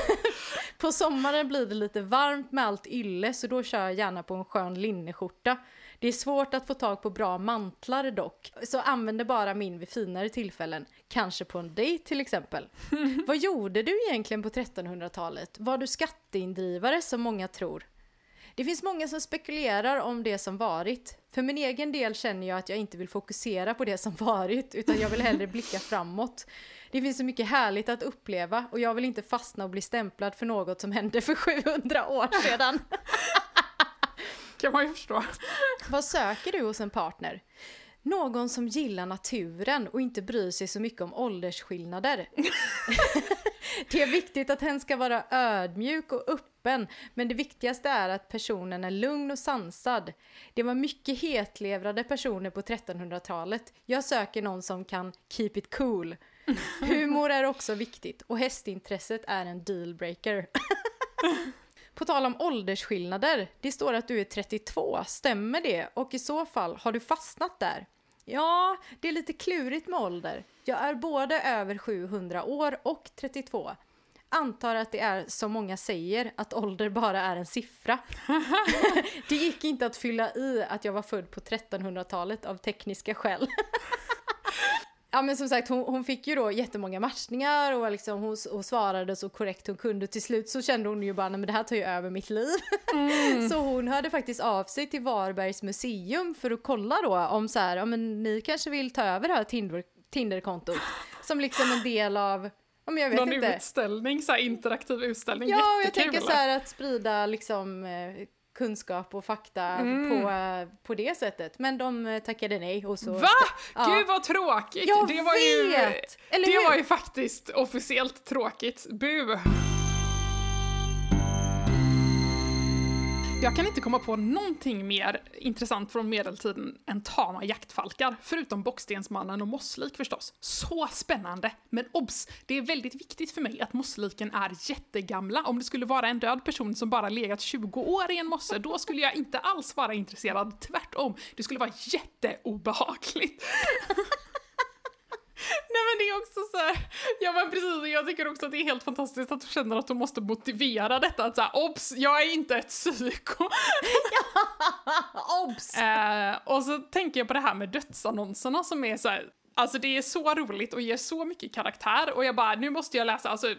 [laughs] på sommaren blir det lite varmt med allt ylle så då kör jag gärna på en skön linneskjorta. Det är svårt att få tag på bra mantlar dock, så använder bara min vid finare tillfällen. Kanske på en dejt till exempel. [laughs] Vad gjorde du egentligen på 1300-talet? Var du skatteindrivare som många tror? Det finns många som spekulerar om det som varit. För min egen del känner jag att jag inte vill fokusera på det som varit, utan jag vill hellre blicka framåt. Det finns så mycket härligt att uppleva och jag vill inte fastna och bli stämplad för något som hände för 700 år sedan. [laughs] kan man ju förstå. Vad söker du hos en partner? Någon som gillar naturen och inte bryr sig så mycket om åldersskillnader. [laughs] det är viktigt att hen ska vara ödmjuk och öppen, men det viktigaste är att personen är lugn och sansad. Det var mycket hetlevrade personer på 1300-talet. Jag söker någon som kan keep it cool. [laughs] Humor är också viktigt och hästintresset är en dealbreaker. [laughs] På tal om åldersskillnader, det står att du är 32, stämmer det? Och i så fall, har du fastnat där? Ja, det är lite klurigt med ålder. Jag är både över 700 år och 32. Antar att det är som många säger, att ålder bara är en siffra. [laughs] det gick inte att fylla i att jag var född på 1300-talet av tekniska skäl. [laughs] Ja men som sagt hon, hon, fick ju då jättemånga matchningar och liksom hon, hon svarade så korrekt hon kunde. Till slut så kände hon ju bara men det här tar ju över mitt liv. Mm. [laughs] så hon hörde faktiskt av sig till Varbergs museum för att kolla då om så här, ja men ni kanske vill ta över det här Tinder, Tinderkontot. Som liksom en del av om jag vet Någon inte. utställning, så här interaktiv utställning. Ja, och jag tänker så här att sprida liksom eh, kunskap och fakta mm. på, på det sättet. Men de eh, tackade nej och så... Va? Ja. Gud vad tråkigt! Jag det var vet! Ju, Eller det hur? var ju faktiskt officiellt tråkigt. Bu! Jag kan inte komma på någonting mer intressant från medeltiden än tama jaktfalkar, förutom bockstensmannen och mosslik förstås. Så spännande! Men obs! Det är väldigt viktigt för mig att mossliken är jättegamla. Om det skulle vara en död person som bara legat 20 år i en mosse, då skulle jag inte alls vara intresserad. Tvärtom, det skulle vara jätteobehagligt. [laughs] Nej men det är också så här, ja men precis, jag tycker också att det är helt fantastiskt att du känner att du måste motivera detta, att såhär, obs, jag är inte ett psyko. [laughs] obs! Eh, och så tänker jag på det här med dödsannonserna som är så här, alltså det är så roligt och ger så mycket karaktär och jag bara, nu måste jag läsa, alltså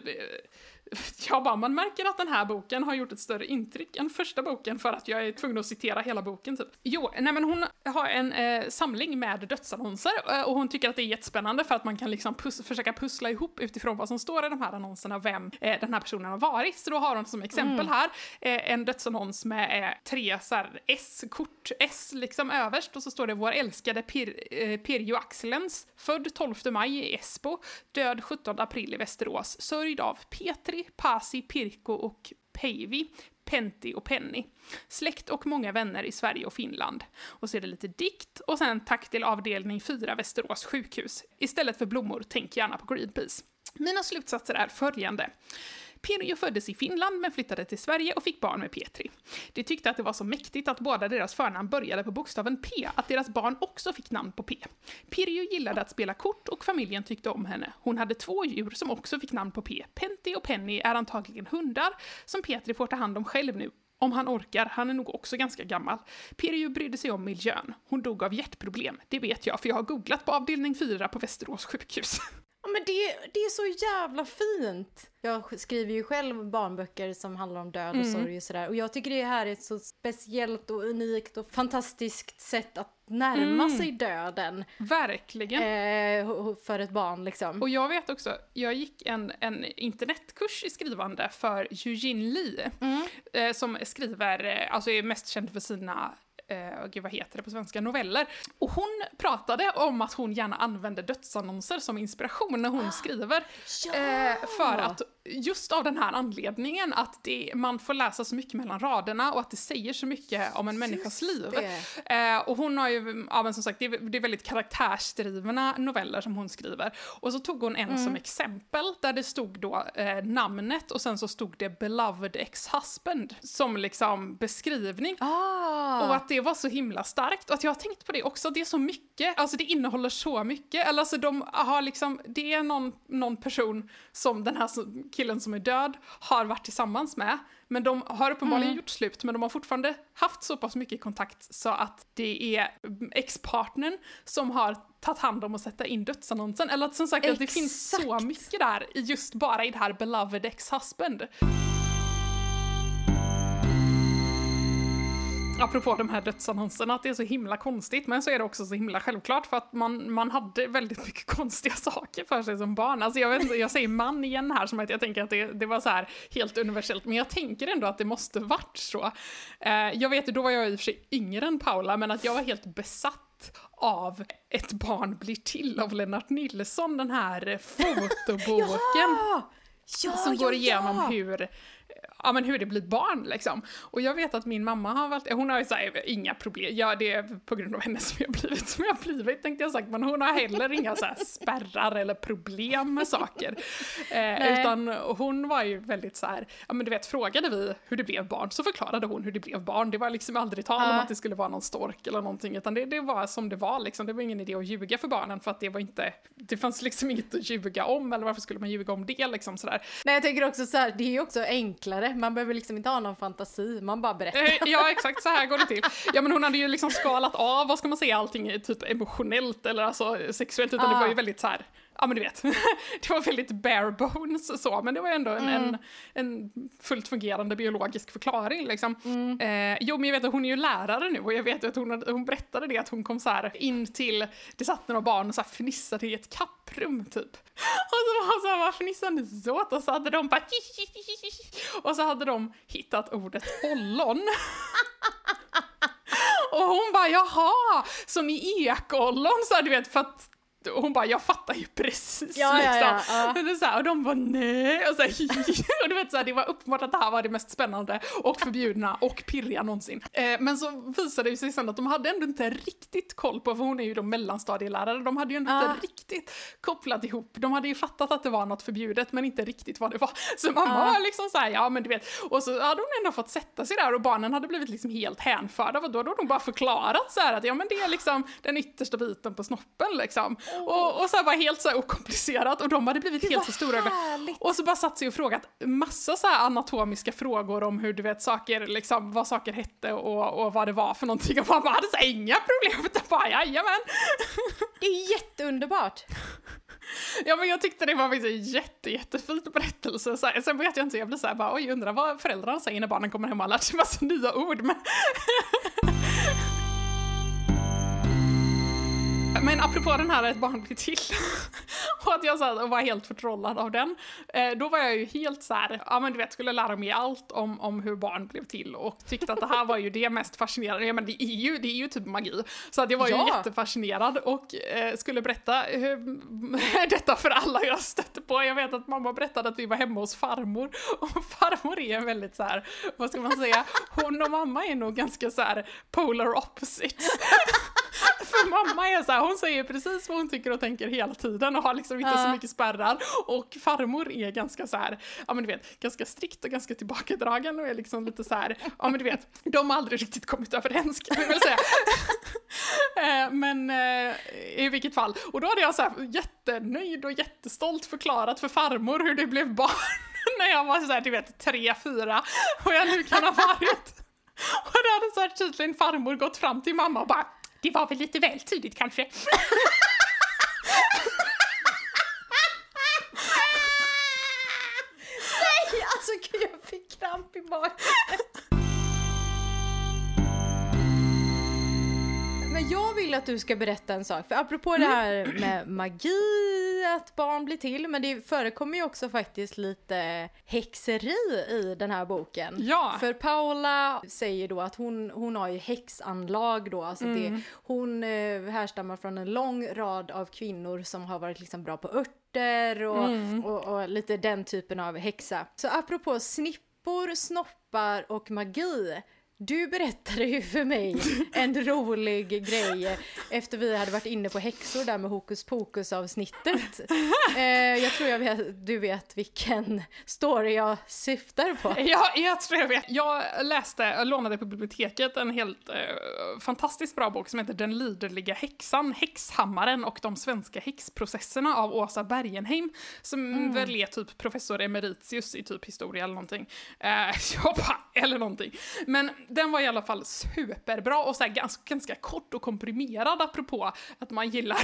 [laughs] jag bara, man märker att den här boken har gjort ett större intryck än första boken för att jag är tvungen att citera hela boken typ. Jo, nej men hon har en eh, samling med dödsannonser eh, och hon tycker att det är jättespännande för att man kan liksom pus försöka pussla ihop utifrån vad som står i de här annonserna vem eh, den här personen har varit. Så då har hon som exempel mm. här eh, en dödsannons med eh, tre så S-kort, S liksom överst och så står det vår älskade Pir eh, Pirjo Axelens, född 12 maj i Esbo, död 17 april i Västerås, sörjd av Petri Petri, Pasi, Pirko och Päivi, Pentti och Penny. Släkt och många vänner i Sverige och Finland. Och så är det lite dikt och sen tack till avdelning 4 Västerås sjukhus. Istället för blommor, tänk gärna på Greenpeace. Mina slutsatser är följande. Pirjo föddes i Finland men flyttade till Sverige och fick barn med Petri. De tyckte att det var så mäktigt att båda deras förnamn började på bokstaven P, att deras barn också fick namn på P. Pirjo gillade att spela kort och familjen tyckte om henne. Hon hade två djur som också fick namn på P. Pentti och Penny är antagligen hundar som Petri får ta hand om själv nu om han orkar, han är nog också ganska gammal. Pirjo brydde sig om miljön. Hon dog av hjärtproblem, det vet jag för jag har googlat på avdelning 4 på Västerås sjukhus. [laughs] Men det, det är så jävla fint! Jag skriver ju själv barnböcker som handlar om död och mm. sorg och sådär. Och jag tycker det här är ett så speciellt och unikt och fantastiskt sätt att närma mm. sig döden. Verkligen. Eh, för ett barn liksom. Och jag vet också, jag gick en, en internetkurs i skrivande för Eugene Lee, mm. eh, som skriver, eh, alltså är mest känd för sina eh, gud vad heter det på svenska, noveller. Och hon pratade om att hon gärna använder dödsannonser som inspiration när hon skriver. Ja! Eh, för att just av den här anledningen att det, man får läsa så mycket mellan raderna och att det säger så mycket om en människas liv. Eh, och hon har ju, ja men som sagt, det är, det är väldigt karaktärsdrivna noveller som hon skriver. Och så tog hon en mm. som exempel där det stod då eh, namnet och sen så stod det beloved ex-husband som liksom beskrivning. Ah. Och att det var så himla starkt. Och att jag har tänkt på det också, det är så mycket, alltså det innehåller så mycket. Eller alltså de har liksom, det är någon, någon person som den här killen som är död har varit tillsammans med. Men de har uppenbarligen mm. gjort slut, men de har fortfarande haft så pass mycket kontakt så att det är ex-partnern som har tagit hand om att sätta in dödsannonsen. Eller att som sagt att det finns så mycket där just bara i det här beloved ex-husband. Apropå de här dödsannonserna, att det är så himla konstigt, men så är det också så himla självklart för att man, man hade väldigt mycket [laughs] konstiga saker för sig som barn. Alltså jag, vet jag säger man igen här som att jag tänker att det, det var så här helt universellt, men jag tänker ändå att det måste varit så. Eh, jag vet, då var jag i och för sig yngre än Paula, men att jag var helt besatt av Ett barn blir till av Lennart Nilsson, den här [laughs] fotoboken. ja! Ja, som ja, går igenom ja. hur ja, men hur det blir barn liksom. Och jag vet att min mamma har varit, hon har ju såhär, inga problem, ja det är på grund av henne som jag blivit som jag blivit tänkte jag sagt, men hon har heller inga så spärrar eller problem med saker. Eh, utan hon var ju väldigt så här, ja men du vet frågade vi hur det blev barn så förklarade hon hur det blev barn. Det var liksom aldrig tal om att det skulle vara någon stork eller någonting utan det, det var som det var liksom. Det var ingen idé att ljuga för barnen för att det var inte, det fanns liksom inget att ljuga om eller varför skulle man ljuga om det liksom sådär. Nej jag tänker också så här, det är ju också enklare man behöver liksom inte ha någon fantasi, man bara berättar. Eh, ja, exakt så här går det till. Ja, men hon hade ju liksom skalat av, vad ska man säga, allting typ emotionellt eller alltså sexuellt, utan ah. det var ju väldigt så här ja men du vet, [laughs] det var väldigt bare bones så, men det var ändå en, mm. en, en, fullt fungerande biologisk förklaring liksom. Mm. Eh, jo men jag vet att hon är ju lärare nu och jag vet att hon, hon berättade det att hon kom så här in till, det satt några barn och så här fnissade i ett kapprum typ. [laughs] Och så var så här, vad fnissade ni så åt? Och så hade de bara [laughs] och så hade de hittat ordet ollon. Och hon bara jaha, som i ekollon så här, du vet för att och hon bara, jag fattar ju precis ja, liksom. Ja, ja, ja. Och, så här, och de bara nej, och, så här, [laughs] och du vet så här, det var uppenbart att det här var det mest spännande och förbjudna och pirriga någonsin. Eh, men så visade det sig sen att de hade ändå inte riktigt koll på, för hon är ju då mellanstadielärare, de hade ju ändå inte riktigt kopplat ihop, de hade ju fattat att det var något förbjudet men inte riktigt vad det var. [laughs] Så mamma var liksom så här, ja men du vet, och så hade hon ändå fått sätta sig där och barnen hade blivit liksom helt hänförda, och då hade hon bara förklarat så här att ja men det är liksom den yttersta biten på snoppen liksom. Och, och så här var helt så här okomplicerat och de hade blivit Gud, helt så stora. Härligt. Och så bara satt sig och frågat massa så här anatomiska frågor om hur du vet saker, liksom vad saker hette och, och vad det var för någonting. Och mamma hade så här, inga problem [laughs] utan bara jajamän. [laughs] Det är jätteunderbart. Ja men jag tyckte det var en jätte, jättefint berättelse. Så här, sen vet jag inte, jag blir såhär bara oj undrar vad föräldrarna säger när barnen kommer hem och har lärt sig massa nya ord. Men [laughs] Men apropå den här Ett barn blir till, [laughs] och att jag så var helt förtrollad av den, eh, då var jag ju helt så här, ja men du vet, skulle lära mig allt om, om hur barn blev till och tyckte att det här var ju det mest fascinerande, ja men det är ju, det är ju typ magi. Så att jag var ju ja. jättefascinerad och eh, skulle berätta hur, [laughs] detta för alla jag stötte på. Jag vet att mamma berättade att vi var hemma hos farmor [laughs] och farmor är väldigt så här, vad ska man säga, hon och mamma är nog ganska så här polar opposites. För mamma är så här, hon säger precis vad hon tycker och tänker hela tiden och har liksom inte så mycket spärrar. Och farmor är ganska så här, ja men du vet, ganska strikt och ganska tillbakadragen och är liksom lite så här, ja men du vet, de har aldrig riktigt kommit överens kan vi väl säga. [laughs] Eh, men eh, i vilket fall, och då hade jag så här jättenöjd och jättestolt förklarat för farmor hur det blev barn [laughs] när jag var så här, du vet, tre, fyra, och jag nu kan ha varit. Och då hade så här tydligen farmor gått fram till mamma och bara det var väl lite väl tidigt kanske. [laughs] Nej, alltså gud jag fick kramp i magen. Men jag vill att du ska berätta en sak. För apropå det här med magi, att barn blir till, men det förekommer ju också faktiskt lite häxeri i den här boken. Ja. För Paula säger då att hon, hon har ju häxanlag då, alltså det, hon eh, härstammar från en lång rad av kvinnor som har varit liksom bra på örter och, och, och lite den typen av häxa. Så apropå snippor, snoppar och magi du berättade ju för mig [laughs] en rolig grej efter vi hade varit inne på häxor där med hokus pokus avsnittet. [laughs] Eh, jag tror jag vet, du vet vilken story jag syftar på. Ja, jag tror jag vet. Jag läste, jag lånade på biblioteket en helt eh, fantastiskt bra bok som heter Den liderliga häxan, Häxhammaren och de svenska häxprocesserna av Åsa Bergenheim, som väl är typ professor emeritius i typ historia eller någonting. Eh, [laughs] jag bara, eller någonting. Men den var i alla fall superbra och så här ganska, ganska kort och komprimerad apropå att man gillar,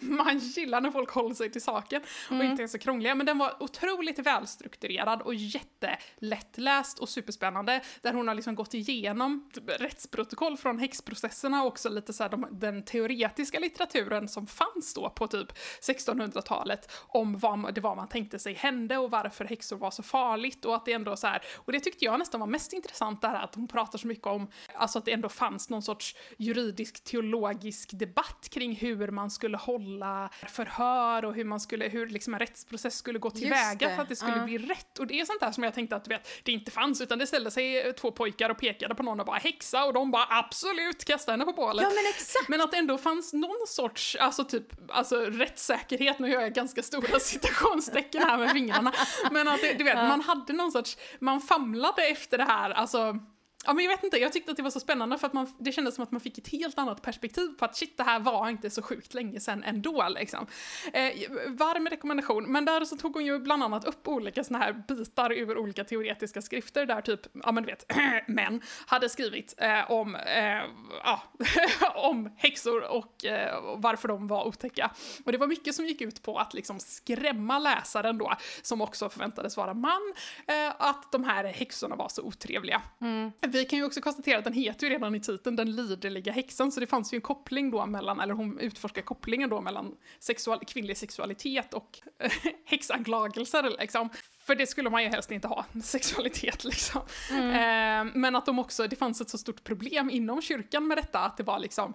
[laughs] man gillar när folk håller sig till saken och inte är så krångliga. Men den var otroligt välstrukturerad och jättelättläst och superspännande där hon har liksom gått igenom rättsprotokoll från häxprocesserna och också lite så här de, den teoretiska litteraturen som fanns då på typ 1600-talet om vad det var man tänkte sig hände och varför häxor var så farligt och att det ändå så här, och det tyckte jag nästan var mest intressant det här att hon pratar så mycket om, alltså att det ändå fanns någon sorts juridisk teologisk debatt kring hur man skulle hålla förhör och hur man skulle, hur liksom en rättsprocess skulle gå tillväga för att det skulle ja. bli rätt. Och det är sånt där som jag tänkte att vet, det inte fanns, utan det ställde sig två pojkar och pekade på någon och bara häxa och de bara absolut kasta henne på bålet. Ja men exakt! Men att det ändå fanns någon sorts, alltså typ, alltså rättssäkerhet, nu gör jag ganska stora [laughs] citationstecken här med fingrarna, men att det, du vet, man hade någon sorts, man famlade efter det här, alltså Ja men jag vet inte, jag tyckte att det var så spännande för att man, det kändes som att man fick ett helt annat perspektiv på att shit det här var inte så sjukt länge sedan ändå liksom. Eh, varm rekommendation, men där så tog hon ju bland annat upp olika såna här bitar ur olika teoretiska skrifter där typ, ja men du vet, [clears throat] män hade skrivit eh, om, eh, ja, [laughs] om häxor och eh, varför de var otäcka. Och det var mycket som gick ut på att liksom skrämma läsaren då, som också förväntades vara man, eh, att de här häxorna var så otrevliga. Mm. [laughs] Vi kan ju också konstatera att den heter ju redan i titeln Den liderliga häxan, så det fanns ju en koppling då mellan, eller hon utforskar kopplingen då mellan sexual, kvinnlig sexualitet och [laughs] häxanklagelser liksom. För det skulle man ju helst inte ha, [laughs] sexualitet liksom. Eh, men att de också, det fanns ett så stort problem inom kyrkan med detta, att det var liksom,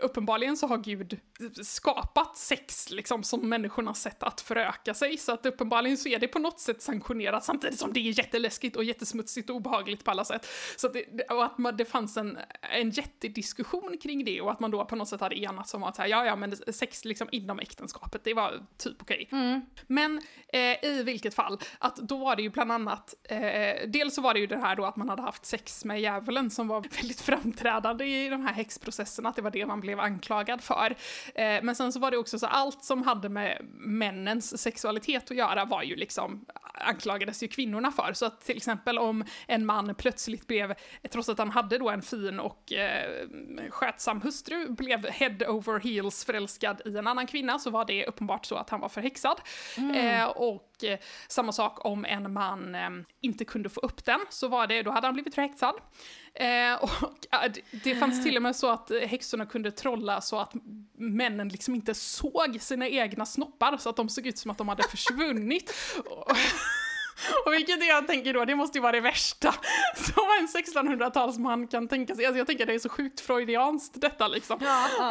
uppenbarligen så har Gud skapat sex liksom som människornas sätt att föröka sig, så att uppenbarligen så är det på något sätt sanktionerat samtidigt som det är jätteläskigt och jättesmutsigt och obehagligt på alla sätt. Så att det, och att man, det fanns en, en jättediskussion kring det och att man då på något sätt hade enats om att säga, ja ja men sex liksom inom äktenskapet, det var typ okej. Men eh, i vilket fall, att då var det ju bland annat, eh, dels så var det ju det här då att man hade haft sex med djävulen som var [laughs] väldigt framträdande i de här häxprocesserna, att det var det man blev anklagad för. Eh, men sen så var det också så allt som hade med männens sexualitet att göra var ju liksom, anklagades ju kvinnorna för. Så att till exempel om en man plötsligt blev, trots att han hade då en fin och eh, skötsam hustru, blev head over heels förälskad i en annan kvinna så var det uppenbart så att han var förhäxad. Eh, och samma sak om en man eh, inte kunde få upp den, så var det, då hade han blivit förhäxad. Eh, och äh, det, fanns till och med så att eh, häxorna kunde trolla så att männen liksom inte såg sina egna snoppar, så att de såg ut som att de hade försvunnit. [laughs] [laughs] Och- vilket jag tänker då, det måste ju vara det värsta [laughs] som en 1600-talsman kan tänka sig. Alltså jag tänker det är så sjukt freudianskt detta liksom. [laughs]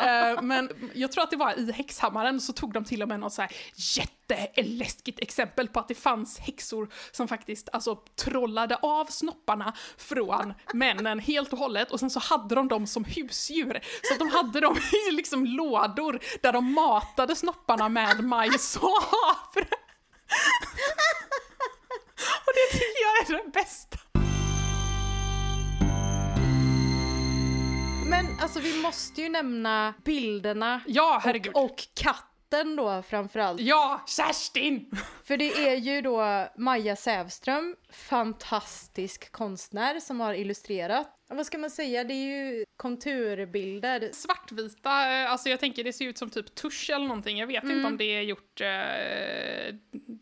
Eh, Men jag tror att det var i Häxhammaren så tog de till och med något så här jätteläskigt exempel på att det fanns häxor som faktiskt alltså trollade av snopparna från männen helt och hållet och sen så hade de dem som husdjur. Så att de hade dem i liksom lådor där de matade snopparna med majs och havre. Och det tycker jag är det bästa. Men alltså vi måste ju nämna bilderna Ja, herregud. och, och katten då framförallt. Ja, Kerstin! För det är ju då Maja Sävström, fantastisk konstnär som har illustrerat. Vad ska man säga, det är ju konturbilder. Svartvita, eh, alltså jag tänker det ser ut som typ tusch eller någonting. Jag vet inte om det är gjort eh,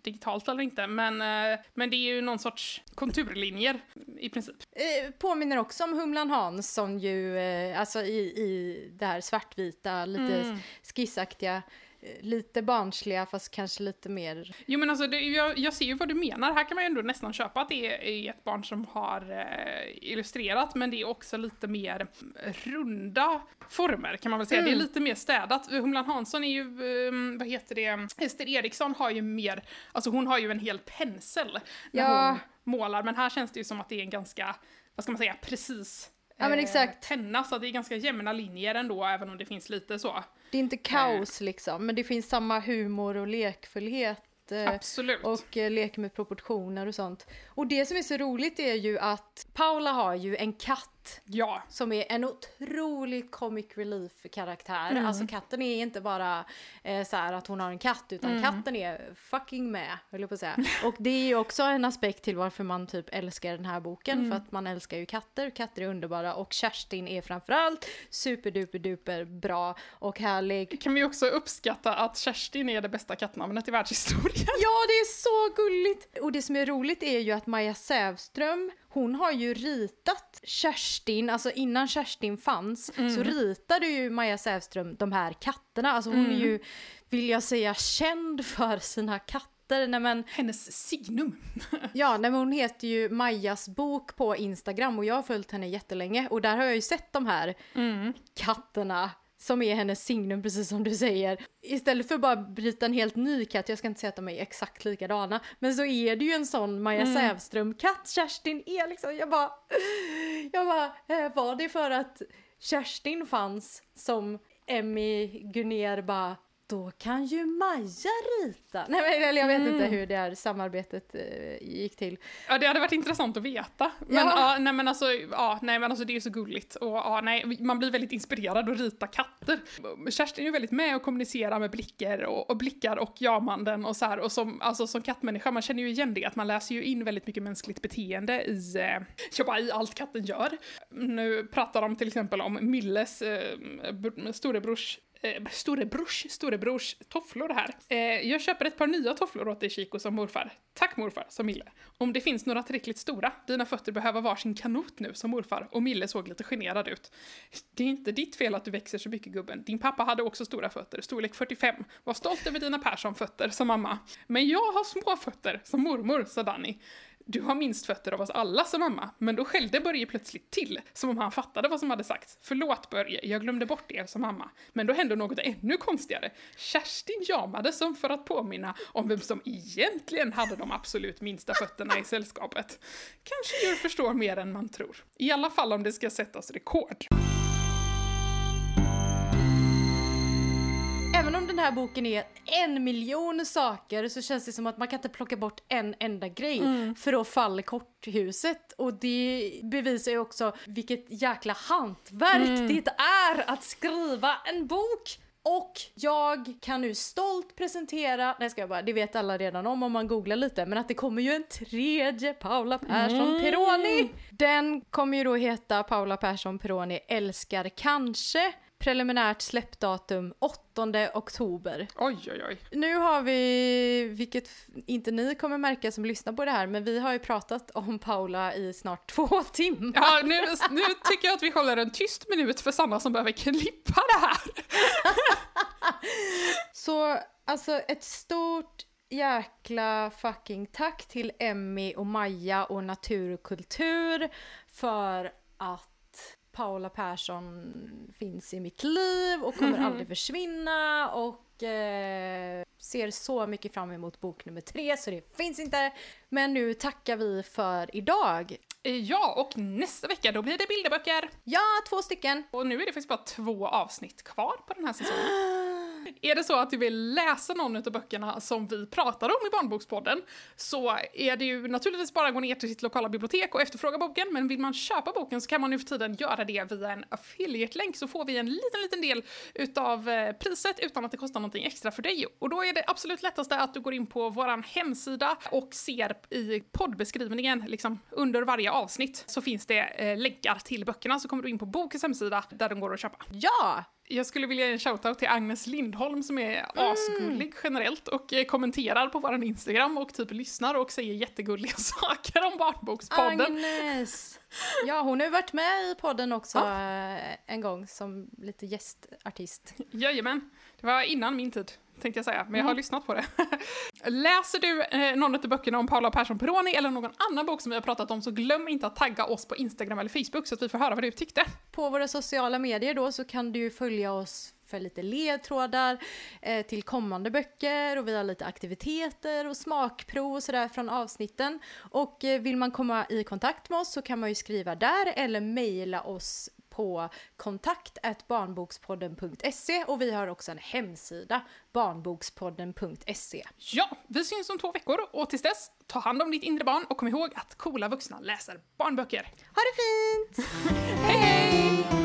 digitalt eller inte, men, eh, men det är ju någon sorts konturlinjer. i princip. Eh, påminner också om Humlan Hans som ju, eh, alltså i, i det här svartvita, lite Mm. skissaktiga, lite barnsliga fast kanske lite mer... Jo men alltså, det, jag, jag ser ju vad du menar. Här kan man ju ändå nästan köpa att det är, ett barn som har eh, illustrerat, men det är också lite mer runda former kan man väl säga. Det är lite mer städat. Humlan Hansson är ju, eh, vad heter det, Ester Eriksson har ju mer, alltså hon har ju en hel pensel när Ja. hon målar, men här känns det ju som att det är en ganska, vad ska man säga, precis Ja, men eh, exakt. penna, så det är ganska jämna linjer ändå, även om det finns lite så. Det är inte kaos liksom, men det finns samma humor och lekfullhet. eh, Absolut. Och eh, leker med proportioner och sånt. Och det som är så roligt är ju att Paula har ju en katt ja. som är en otrolig comic relief karaktär. Mm. Alltså katten är inte bara eh, så här att hon har en katt utan Mm. katten är fucking med, höll jag på att säga. Och det är ju också en aspekt till varför man typ älskar den här boken Mm. för att man älskar ju katter, katter är underbara och Kerstin är framförallt superduper duper bra och härlig. Kan vi också uppskatta att Kerstin är det bästa kattnamnet i världshistorien? Ja, det är så gulligt! Och det som är roligt är ju att Maja Sävström, hon har ju ritat Kerstin, alltså innan Kerstin fanns, så ritade ju Maja Sävström de här katterna. Alltså hon är ju, vill jag säga, känd för sina katter. Nej men, Hennes signum. [laughs] ja, nej, men hon heter ju Majas bok på Instagram och jag har följt henne jättelänge och där har jag ju sett de här katterna som är hennes signum, precis som du säger. Istället för att bara bryta en helt ny katt, jag ska inte säga att de är exakt likadana, men så är det ju en sån Maja Sävström-katt, Kerstin är liksom, jag bara, [laughs] jag bara, eh, var det för att Kerstin fanns som Emmy Gunnér bara, då kan ju Maja rita. Nej men eller jag vet inte hur det här samarbetet eh, gick till. Ja, det hade varit intressant att veta. Men, Ja. ja. nej, men alltså, ja, nej, men alltså det är så gulligt. Och, ja, nej, man blir väldigt inspirerad att rita katter. Kerstin är ju väldigt med och kommunicerar med blickar och, och blickar och jamanden och så här. Och som, alltså, som kattmänniska, man känner ju igen det, att man läser ju in väldigt mycket mänskligt beteende i, eh, i allt katten gör. Nu pratar de till exempel om Milles eh, br- storebrors eh, storebrors, storebrors tofflor här. Eh, jag köper ett par nya tofflor åt dig Chico som morfar. Tack morfar, sa Mille. Om det finns några tillräckligt stora, dina fötter behöver varsin kanot nu, sa morfar och Mille såg lite generad ut. Det är inte ditt fel att du växer så mycket gubben. Din pappa hade också stora fötter, storlek 45. Var stolt över dina Persson-fötter, sa mamma. Men jag har små fötter, sa mormor, sa Danny. Du har minst fötter av oss alla, sa mamma. Men då skällde Börje plötsligt till, som om han fattade vad som hade sagts. Förlåt Börje, jag glömde bort er, sa mamma. Men då hände något ännu konstigare. Kerstin jamade som för att påminna om vem som egentligen hade de absolut minsta fötterna i sällskapet. Kanske djur förstår mer än man tror. I alla fall om det ska sättas rekord. Här boken är en miljon saker så känns det som att man kan inte plocka bort en enda grej för då faller korthuset. Och det bevisar ju också vilket jäkla hantverk det är att skriva en bok. Och jag kan nu stolt presentera, nej ska jag bara, det vet alla redan om om man googlar lite, men att det kommer ju en tredje Paula Persson Peroni. Den kommer ju då heta Paula Persson Peroni älskar kanske. Preliminärt släppdatum 8 oktober. Oj, oj, oj. Nu har vi, vilket inte ni kommer märka som lyssnar på det här, men vi har ju pratat om Paula i snart två [laughs] timmar. Ja, nu, nu tycker jag att vi håller en tyst minut för Sanna som behöver klippa det här. [laughs] Så alltså ett stort jäkla fucking tack till Emmy och Maja och Natur och kultur för att Paula Persson finns i mitt liv och kommer aldrig försvinna och eh, ser så mycket fram emot bok nummer tre så det finns inte. Men nu tackar vi för idag. Ja, och nästa vecka då blir det bilderböcker. Ja, två stycken. Och nu är det faktiskt bara två avsnitt kvar på den här säsongen. [gasps] [gasps] [laughs] Är det så att du vill läsa någon av böckerna som vi pratar om i Barnbokspodden så är det ju naturligtvis bara att gå ner till sitt lokala bibliotek och efterfråga boken, men vill man köpa boken så kan man nu för tiden göra det via en affiliate-länk så får vi en liten, liten del utav eh, priset utan att det kostar någonting extra för dig. Och då är det absolut lättaste att du går in på våran hemsida och ser i poddbeskrivningen, liksom under varje avsnitt, så finns det eh, länkar till böckerna så kommer du in på bokens hemsida där de går att köpa. Ja! Jag skulle vilja ge en shoutout till Agnes Lindholm som är Mm. asgullig generellt och eh, kommenterar på våran Instagram och typ lyssnar och säger jättegulliga [laughs] saker om Barnbokspodden. Agnes! Ja, hon har ju varit med i podden också eh, en gång som lite gästartist. Jajamän, det var innan min tid tänkte jag säga, men jag Mm. har lyssnat på det. [laughs] Läser du eh, någon av böckerna om Paula Persson Peroni eller någon annan bok som vi har pratat om så glöm inte att tagga oss på Instagram eller Facebook så att vi får höra vad du tyckte. På våra sociala medier då så kan du ju följa oss för lite ledtrådar eh, till kommande böcker och vi har lite aktiviteter och smakprov och sådär från avsnitten. Och eh, vill man komma i kontakt med oss så kan man ju skriva där eller mejla oss på kontakt barnbokspodden.se och vi har också en hemsida, barnbokspodden.se. Ja, vi syns om två veckor och tills dess, ta hand om ditt inre barn och kom ihåg att coola vuxna läser barnböcker. Ha det fint! Hej hej!